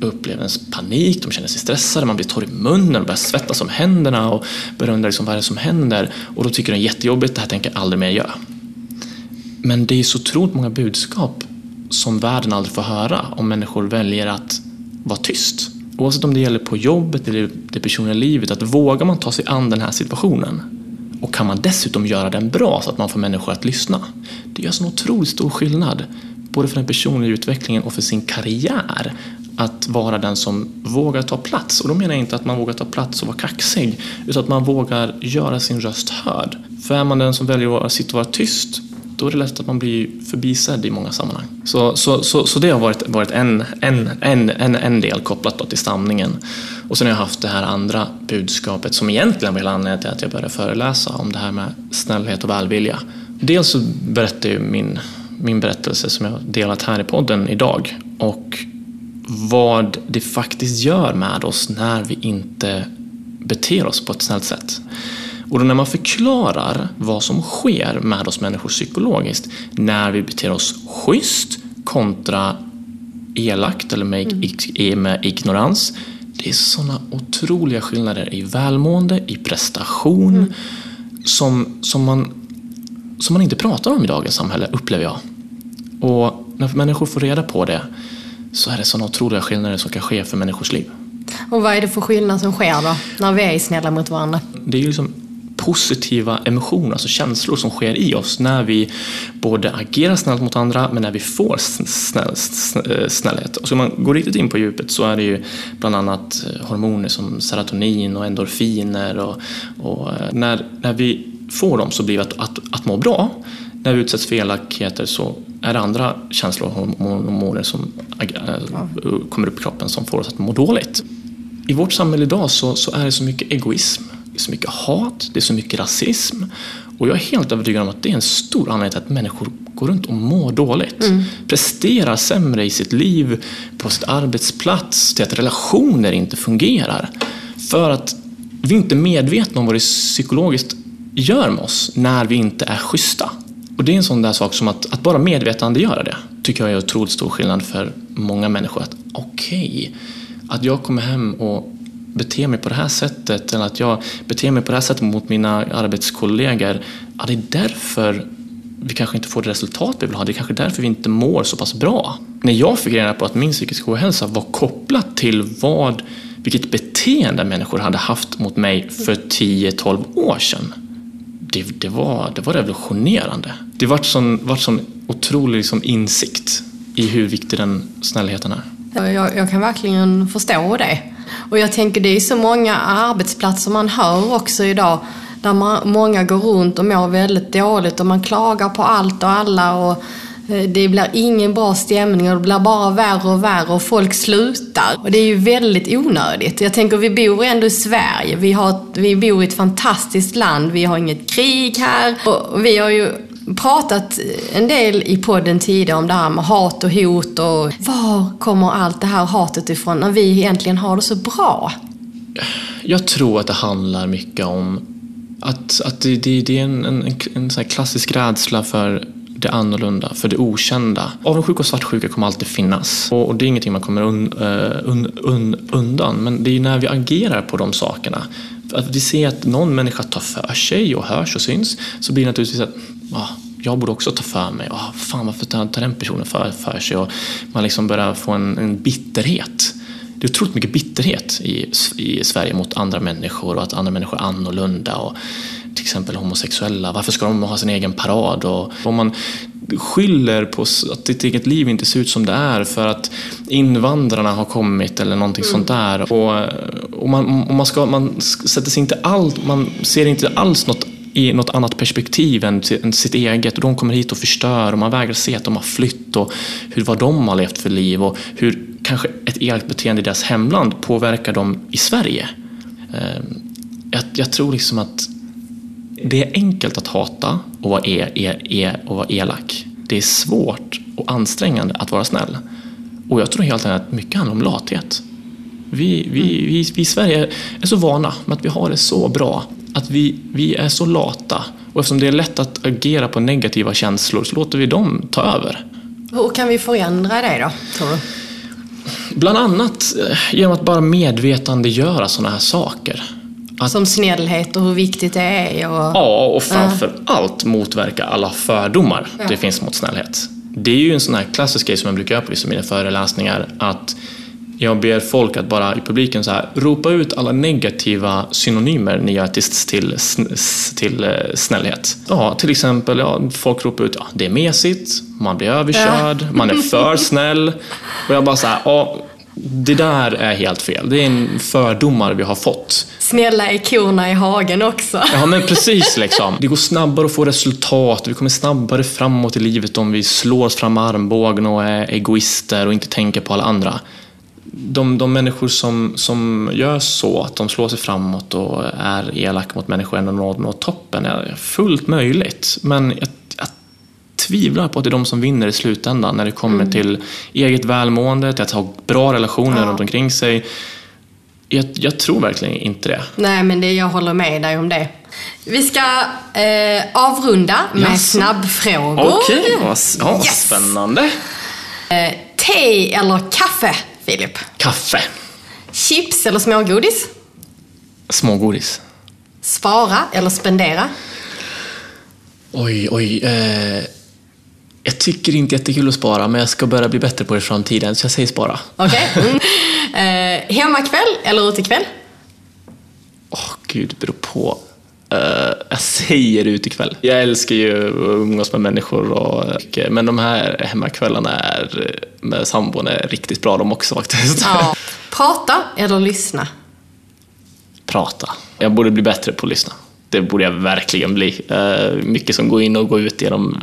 upplever en panik, de känner sig stressade, man blir torr i munnen, börjar svettas om händerna och börjar undra liksom vad är det som händer och då tycker de det är jättejobbigt, det här tänker jag aldrig mer göra. Men det är så otroligt många budskap som världen aldrig får höra om människor väljer att vara tyst. Oavsett om det gäller på jobbet eller det personliga livet, att vågar man ta sig an den här situationen och kan man dessutom göra den bra så att man får människor att lyssna. Det gör så otroligt stor skillnad, både för den personliga utvecklingen och för sin karriär. Att vara den som vågar ta plats. Och då menar jag inte att man vågar ta plats och vara kaxig, utan att man vågar göra sin röst hörd. För är man den som väljer att sitta och vara tyst, då är det lätt att man blir förbisedd i många sammanhang. Så, så, så, så det har varit, varit en, en, en, en, en del kopplat då till stamningen. Och sen har jag haft det här andra budskapet som egentligen var hela anledningen till att jag började föreläsa om det här med snällhet och välvilja. Dels så berättar ju min, min berättelse som jag har delat här i podden idag och vad det faktiskt gör med oss när vi inte beter oss på ett snällt sätt. Och då när man förklarar vad som sker med oss människor psykologiskt när vi beter oss schysst kontra elakt eller med, mm. med ignorans. Det är sådana otroliga skillnader i välmående, i prestation mm. som, som, man, som man inte pratar om i dagens samhälle, upplever jag. Och när människor får reda på det så är det sådana otroliga skillnader som kan ske för människors liv. Och vad är det för skillnad som sker då, när vi är snälla mot varandra? Det är ju liksom positiva emotioner, alltså känslor som sker i oss när vi både agerar snällt mot andra men när vi får snäll, snäll, snällhet. Och ska man gå riktigt in på djupet så är det ju bland annat hormoner som serotonin och endorfiner och, och när, när vi får dem så blir det att, att, att må bra. När vi utsätts för elakheter så är det andra känslor och hormoner som kommer upp i kroppen som får oss att må dåligt. I vårt samhälle idag så, så är det så mycket egoism det är så mycket hat, det är så mycket rasism. Och jag är helt övertygad om att det är en stor anledning till att människor går runt och mår dåligt. Mm. Presterar sämre i sitt liv, på sitt arbetsplats, till att relationer inte fungerar. För att vi inte är medvetna om vad det psykologiskt gör med oss när vi inte är schyssta. Och det är en sån där sak som att, att bara medvetandegöra det tycker jag är otroligt stor skillnad för många människor. Att okej, okay, att jag kommer hem och beter mig på det här sättet eller att jag beter mig på det här sättet mot mina arbetskollegor. Ja, det är därför vi kanske inte får det resultat vi vill ha. Det är kanske därför vi inte mår så pass bra. När jag fick reda på att min psykiska ohälsa var kopplat till vad, vilket beteende människor hade haft mot mig för 10-12 år sedan det, det, var, det var revolutionerande. Det var sån, var sån otrolig liksom, insikt i hur viktig den snällheten är. Jag, jag kan verkligen förstå det. Och jag tänker det är så många arbetsplatser man hör också idag där man, många går runt och mår väldigt dåligt och man klagar på allt och alla och Eh, det blir ingen bra stämning och det blir bara värre och värre och folk slutar. Och det är ju väldigt onödigt. Jag tänker, vi bor ändå i Sverige. Vi, har, vi bor i ett fantastiskt land. Vi har inget krig här. Och vi har ju pratat en del i podden tidigare om det här med hat och hot och var kommer allt det här hatet ifrån när vi egentligen har det så bra? Jag tror att det handlar mycket om att, att det, det, det är en, en, en sån klassisk rädsla för det annorlunda, för det okända. Avundsjuka och svartsjuka kommer alltid finnas. Och, och det är ingenting man kommer un, eh, un, un, undan. Men det är när vi agerar på de sakerna. Att vi ser att någon människa tar för sig och hörs och syns. Så blir det naturligtvis att ah, jag borde också ta för mig. Ah, fan, varför tar, tar den personen för, för sig? Och man liksom börjar få en, en bitterhet. Det är otroligt mycket bitterhet i, i Sverige mot andra människor och att andra människor är annorlunda. Och till exempel homosexuella, varför ska de ha sin egen parad? Och om man skyller på att ditt eget liv inte ser ut som det är för att invandrarna har kommit eller någonting mm. sånt där. Och, och man, och man, ska, man sätter sig inte allt, man ser inte alls något i något annat perspektiv än, än sitt eget och de kommer hit och förstör och man vägrar se att de har flytt och hur, vad de har levt för liv och hur kanske ett elakt beteende i deras hemland påverkar dem i Sverige. Ehm, jag, jag tror liksom att det är enkelt att hata och vara, e, e, e, och vara elak. Det är svårt och ansträngande att vara snäll. Och jag tror helt enkelt att mycket handlar om lathet. Vi, vi, vi, vi i Sverige är så vana med att vi har det så bra att vi, vi är så lata och eftersom det är lätt att agera på negativa känslor så låter vi dem ta över. Hur kan vi förändra det då, tror du? Bland annat eh, genom att bara medvetandegöra sådana här saker. Att, Som snällhet och hur viktigt det är? Och... Ja, och framför uh. allt motverka alla fördomar ja. det finns mot snällhet. Det är ju en sån här klassisk grej som jag brukar göra på vissa av mina föreläsningar. Att jag ber folk att bara i publiken så här, ropa ut alla negativa synonymer ni gör till, till, till eh, snällhet. Ja, till exempel, ja, folk ropar ut ja, det är mesigt, man blir överkörd, ja. man är för [laughs] snäll. Och jag bara så här, ja, det där är helt fel. Det är en fördomar vi har fått. Snälla är korna i hagen också. Ja, men precis liksom. Det går snabbare att få resultat. Vi kommer snabbare framåt i livet om vi slår oss fram med armbågen och är egoister och inte tänker på alla andra de, de människor som, som gör så, att de slår sig framåt och är elaka mot människor ändå når, når toppen, är fullt möjligt. Men tvivlar på att det är de som vinner i slutändan när det kommer mm. till eget välmående, till att ha bra relationer ja. runt omkring sig. Jag, jag, tror verkligen inte det. Nej, men det, jag håller med dig om det. Vi ska eh, avrunda med yes. snabbfrågor. Okej, okay, vad ja, yes. spännande. Eh, te eller kaffe? Filip? Kaffe. Chips eller smågodis? Smågodis. Spara eller spendera? Oj, oj. Eh, jag tycker inte jättekul att spara, men jag ska börja bli bättre på det i framtiden, så jag säger spara. Okej. Okay. [laughs] Mm. Eh, hemmakväll eller utekväll? Åh, oh, gud, det beror på. Uh, jag säger ut ikväll. Jag älskar ju att umgås med människor, och, men de här hemmakvällarna är, med sambon är riktigt bra de också faktiskt. Ja. [laughs] Prata eller lyssna? Prata. Jag borde bli bättre på att lyssna. Det borde jag verkligen bli. Uh, mycket som går in och går ut genom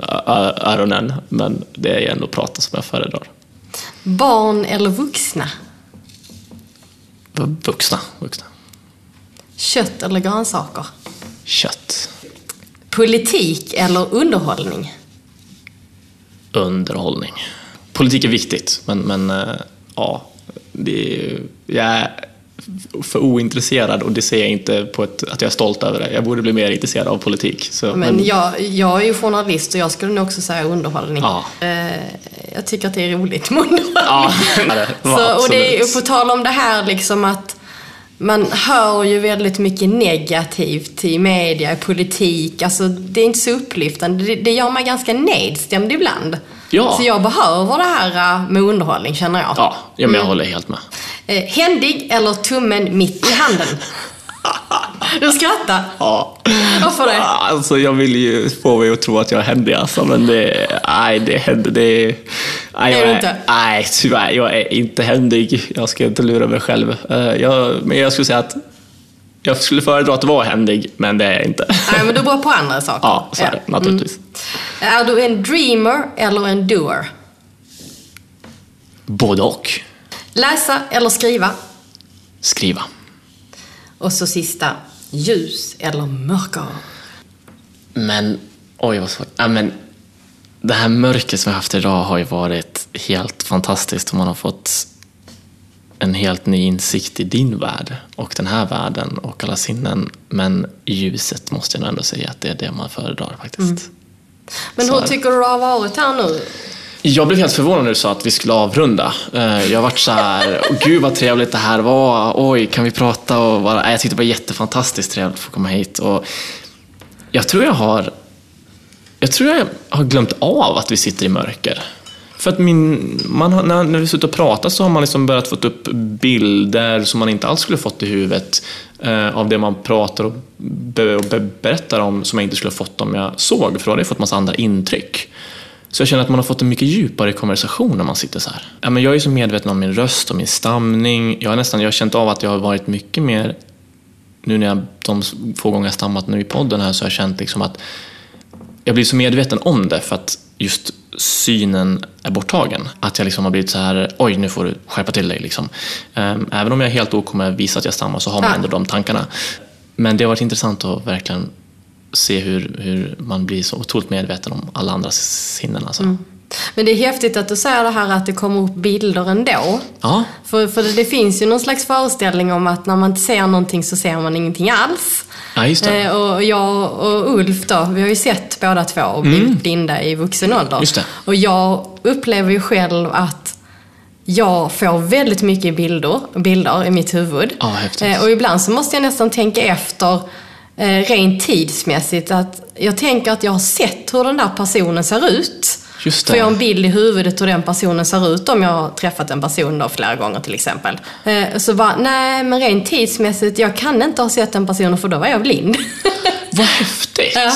öronen, men det är ändå prata som jag föredrar. Barn eller vuxna? Vuxna. vuxna. Kött eller grönsaker? Kött. Politik eller underhållning? Underhållning. Politik är viktigt, men, men äh, ja, det är, jag för ointresserad och det ser jag inte på ett, att jag är stolt över det. Jag borde bli mer intresserad av politik. Så, men, men jag, jag är ju journalist och jag skulle nog också säga underhållning. Ja. Eh, jag tycker att det är roligt med underhållning. Ja, [laughs] det så, och det är, på tal om det här liksom att man hör ju väldigt mycket negativt i media, i politik. Alltså, det är inte så upplyftande. Det, det gör mig ganska nedstämd ibland. Ja. Så jag behöver det här äh, med underhållning, känner jag. Ja, ja men jag mm. håller helt med. Eh, händig eller tummen mitt i handen? Du skrattar? Ja. Varför det? Alltså jag vill ju få mig att tro att jag är händig alltså, men det, nej det händer, det, nej, Är jag du inte? Nej, tyvärr, jag är inte händig. Jag ska inte lura mig själv. Eh, Jag, men jag skulle säga att jag skulle föredra att vara händig, men det är jag inte. Nej, men du är bra på andra saker. Ja, så är det naturligtvis. Är du en dreamer eller en doer? Både och. Läsa eller skriva? Skriva. Och så sista, ljus eller mörker? Men, oj vad svårt. Ja, men, det här mörkret som jag haft idag har ju varit helt fantastiskt och man har fått en helt ny insikt i din värld och den här världen och alla sinnen. Men ljuset måste jag nog ändå säga att det är det man föredrar faktiskt. Men Så hur tycker du det har varit här nu? Jag blev helt förvånad när du sa att vi skulle avrunda. Eh, jag vart så här, gud vad trevligt det här var. Oj, kan vi prata? Och bara, jag tyckte det var jättefantastiskt trevligt att få komma hit. Och jag tror jag har jag tror jag har glömt av att vi sitter i mörker. För att min, man har, när, när vi suttit och pratat så har man liksom börjat få upp bilder som man inte alls skulle fått i huvudet eh, av det man pratar och, be, och be, berättar om som jag inte skulle ha fått om jag såg, för då hade jag fått massa andra intryck. Så jag känner att man har fått en mycket djupare konversation när man sitter så här. Ja, men jag är så medveten om min röst och min stamning. Jag har nästan jag har känt av att jag har varit mycket mer nu när jag, de få gånger jag stammat nu i podden här så har jag känt liksom att jag blir så medveten om det för att just synen är borttagen. Att jag liksom har blivit så här, oj nu får du skärpa till dig. Liksom. Ehm, Även om jag är helt ok med att visa att jag stammar så har man ändå de tankarna. Men det har varit intressant att verkligen se hur, hur man blir så otroligt medveten om alla andra sinnen. Alltså. Mm. Men det är häftigt att du säger det här att det kommer upp bilder ändå. Ja, För, för det, det finns ju någon slags föreställning om att när man inte ser någonting så ser man ingenting alls. ja, just det. Eh, och jag och Ulf då, vi har ju sett båda två och blivit blinda i vuxen ålder. Mm. Just det. Och jag upplever ju själv att jag får väldigt mycket bilder, bilder i mitt huvud. Ja. Eh, och ibland så måste jag nästan tänka efter eh, rent tidsmässigt. Att jag tänker att jag har sett hur den där personen ser ut. Just Får jag en det. bild i huvudet hur den personen ser ut om jag har träffat en person då flera gånger till exempel. Eh, så bara, nej men rent tidsmässigt, jag kan inte ha sett den personen för då var jag blind. [laughs] Vad häftigt! Ja.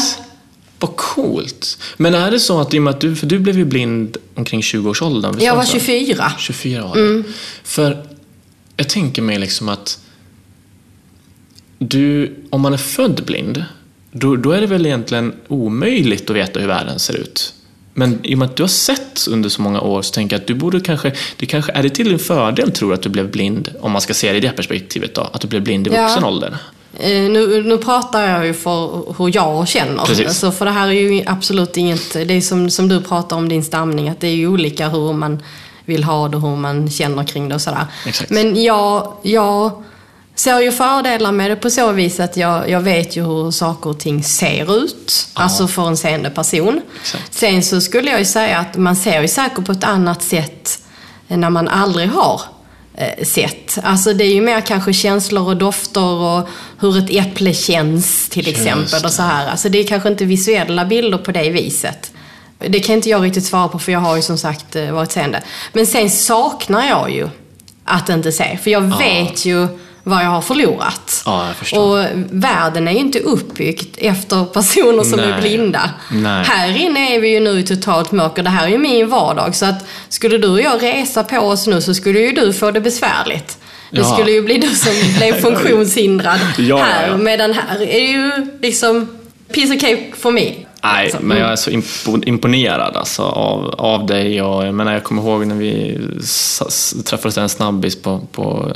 Vad coolt! Men är det så att, i och med att du, för du blev ju blind omkring 20-årsåldern? visst jag var det så? 24. 24 år. Mm. För jag tänker mig liksom att du, om man är född blind, då, då är det väl egentligen omöjligt att veta hur världen ser ut. Men i och med att du har sett under så många år så tänker jag att du borde kanske, det kanske, är det till din fördel tror du att du blev blind, om man ska se det i det perspektivet då, att du blev blind i Ja. vuxen ålder? Eh, nu, nu pratar jag ju för hur jag känner. Precis. Alltså, för det här är ju absolut inget, det är som, som du pratar om din stamning, att det är ju olika hur man vill ha det, hur man känner kring det och sådär. Exakt. Men jag, jag ser ju fördelar med det på så vis att jag, jag vet ju hur saker och ting ser ut. Alltså för en seende person. Exakt. Sen så skulle jag ju säga att man ser ju säkert på ett annat sätt när man aldrig har eh, sett. Alltså det är ju mer kanske känslor och dofter och hur ett äpple känns till exempel. Och så här. Alltså det är kanske inte visuella bilder på det viset. Det kan inte jag riktigt svara på för jag har ju som sagt eh, varit seende. Men sen saknar jag ju att inte se. För jag vet ju vad jag har förlorat. Ja, jag. Och världen är ju inte uppbyggd efter personer som är Nej. blinda. Nej. Här inne är vi ju nu i totalt mörker. Det här är ju min vardag. Så att skulle du och jag resa på oss nu så skulle ju du få det besvärligt. Det Ja. skulle ju bli du som [laughs] blev funktionshindrad Ja, här. Medan här är ju liksom piece of cake for me. Nej, Alltså, men jag är så impo- imponerad alltså, av, av dig. Och, jag, menar, jag kommer ihåg när vi träffades en snabbis på, på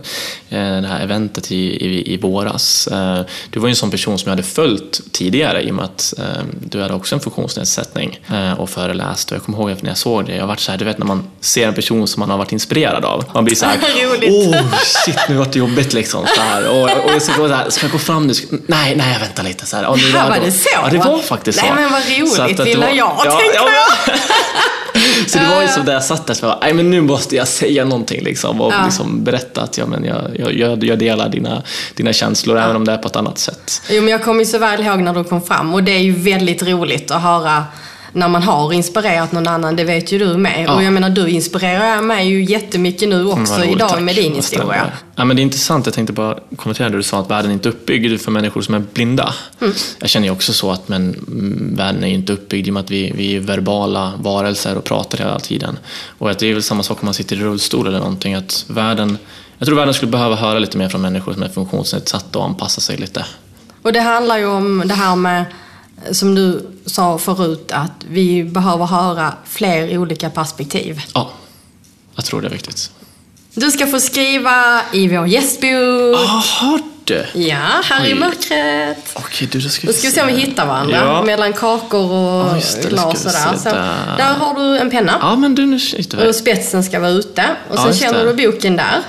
eh, det här eventet i, i, i våras. Eh, du var ju en sån person som jag hade följt tidigare i och med att eh, du hade också en funktionsnedsättning och föreläst. Och jag kommer ihåg att när jag såg det, jag varit så här, du vet när man ser en person som man har varit inspirerad av. Man blir så här, [laughs] oh shit nu vart det jobbigt liksom. Så här. Och, och jag gå så här, ska jag gå fram nu? Nej, nej, vänta lite. Så här. Och nu var det så? Ja, det var faktiskt Nej, så. men vad roligt, att- var- jag, tänker jag. [laughs] så det var ju så där jag satt där, så bara, men nu måste jag säga någonting liksom, och Ja. liksom berätta att ja, men jag, jag, jag, jag delar dina, dina känslor, även om det är på ett annat sätt. Jo, men jag kommer ju så väl ihåg när du kom fram och det är ju väldigt roligt att höra när man har inspirerat någon annan, det vet ju du med. Ja. Och jag menar, du inspirerar mig ju jättemycket nu också roligt, idag tack. med din historia. är. Ja, men det är intressant, jag tänkte bara kommentera det du sa att världen inte är uppbyggd för människor som är blinda. Mm. Jag känner ju också så att men, mm, världen är ju inte uppbyggd i och med att vi, vi är verbala varelser och pratar hela tiden. Och att det är väl samma sak om man sitter i rullstol eller någonting. Att världen, jag tror världen skulle behöva höra lite mer från människor som är funktionsnedsatta och anpassa sig lite. Och det handlar ju om det här med, som du sa förut, att vi behöver höra fler olika perspektiv. Ja, jag tror det är viktigt. Du ska få skriva i vår gästbok. Jaha du! Ja, här i Oj. mörkret. Okej, du, då ska Då ska vi se om vi hittar varandra Ja. mellan kakor och Ja, det, glas och vi där. Så, där. har du en penna. Ja, men du, nu hittar vi. Och spetsen ska vara ute. Och Ja, just känner du boken där.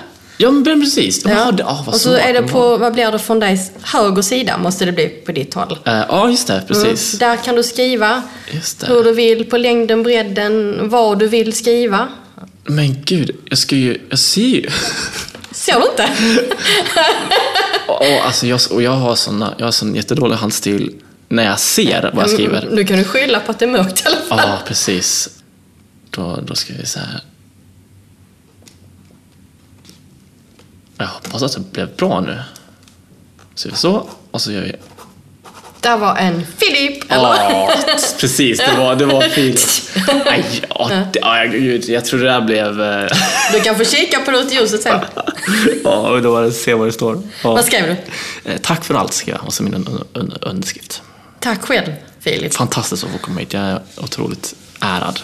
Ja, men precis. Det. Ah, vad och så smart är det de på, vad blir det från dig? Höger sida måste det bli på ditt håll. Eh, Ja, just det. Precis. Där kan du skriva hur du vill, på längden, bredden, vad du vill skriva. Men gud, jag ska ju... Jag ser ju. Ser du inte? [laughs] Och, alltså, jag, och jag har såna, jag har sån jättedålig handstil när jag ser vad jag skriver. Nu kan du skylla på att det är mörkt i alla fall. Ja, precis. Då, då ska vi se här. Jag hoppas att det blev bra nu. Så vi så, och så gör vi... Där var en Filip? Ja, [laughs] precis. Det var, det var fint. [laughs] Aj, ja, det, ja, gud, jag tror det där blev... eh, Du kan få kika på det ut i ljuset sen. Ja, och då se vad det står. Ja. Vad skrev du? Eh, Tack för allt, skrev jag. Och så min un- un- underskrift. Tack själv, Filip. Fantastiskt att få komma hit. Jag är otroligt ärad.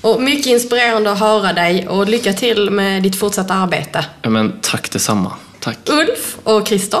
Och mycket inspirerande att höra dig och lycka till med ditt fortsatta arbete. Ja, men tack detsamma. Tack. Ulf och Christer.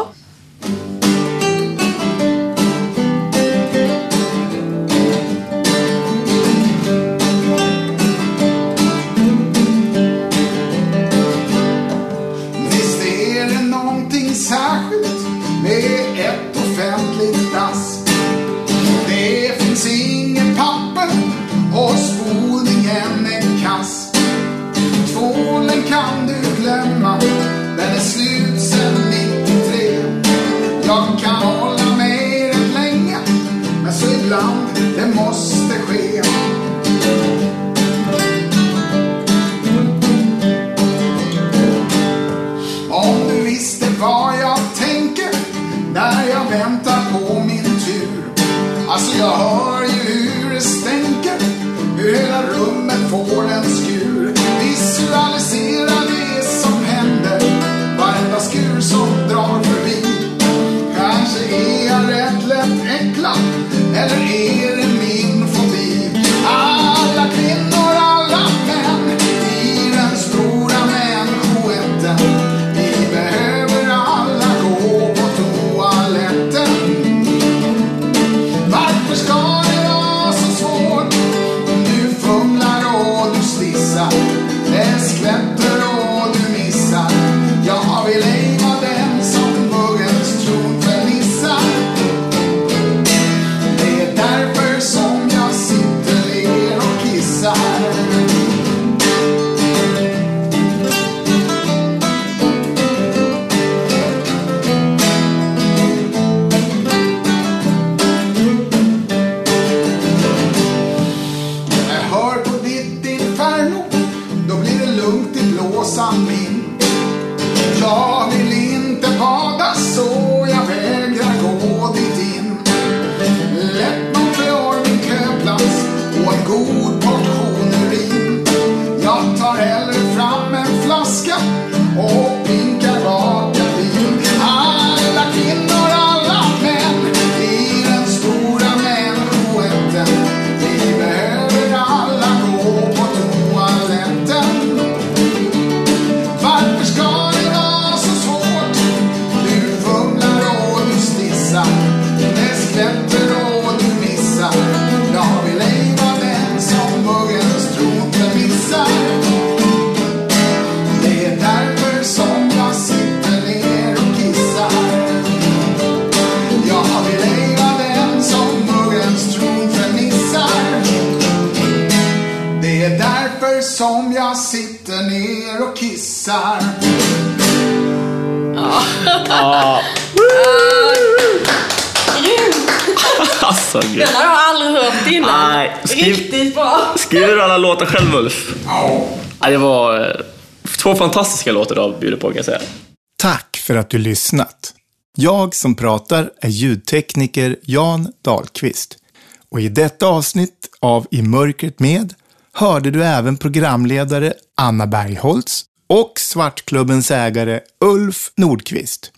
Skriver du alla låtar själv, Ulf? Ja. Det var eh, två fantastiska låtar du har bjudit på, kan jag säga. Tack för att du lyssnat. Jag som pratar är ljudtekniker Jan Dahlqvist. Och i detta avsnitt av I mörkret med hörde du även programledare Anna Bergholtz och Svartklubbens ägare Ulf Nordqvist.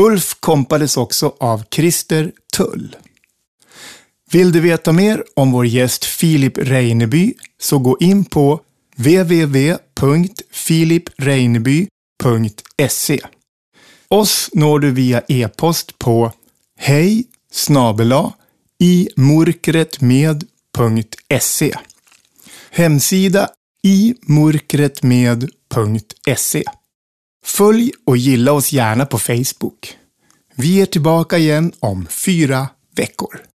Ulf kompades också av Christer Tull. Vill du veta mer om vår gäst Filip Reineby så gå in på www.filipreineby.se. Oss når du via e-post på hej snabela imorkretmed.se. Hemsida imorkretmed.se. Följ och gilla oss gärna på Facebook. Vi är tillbaka igen om fyra veckor.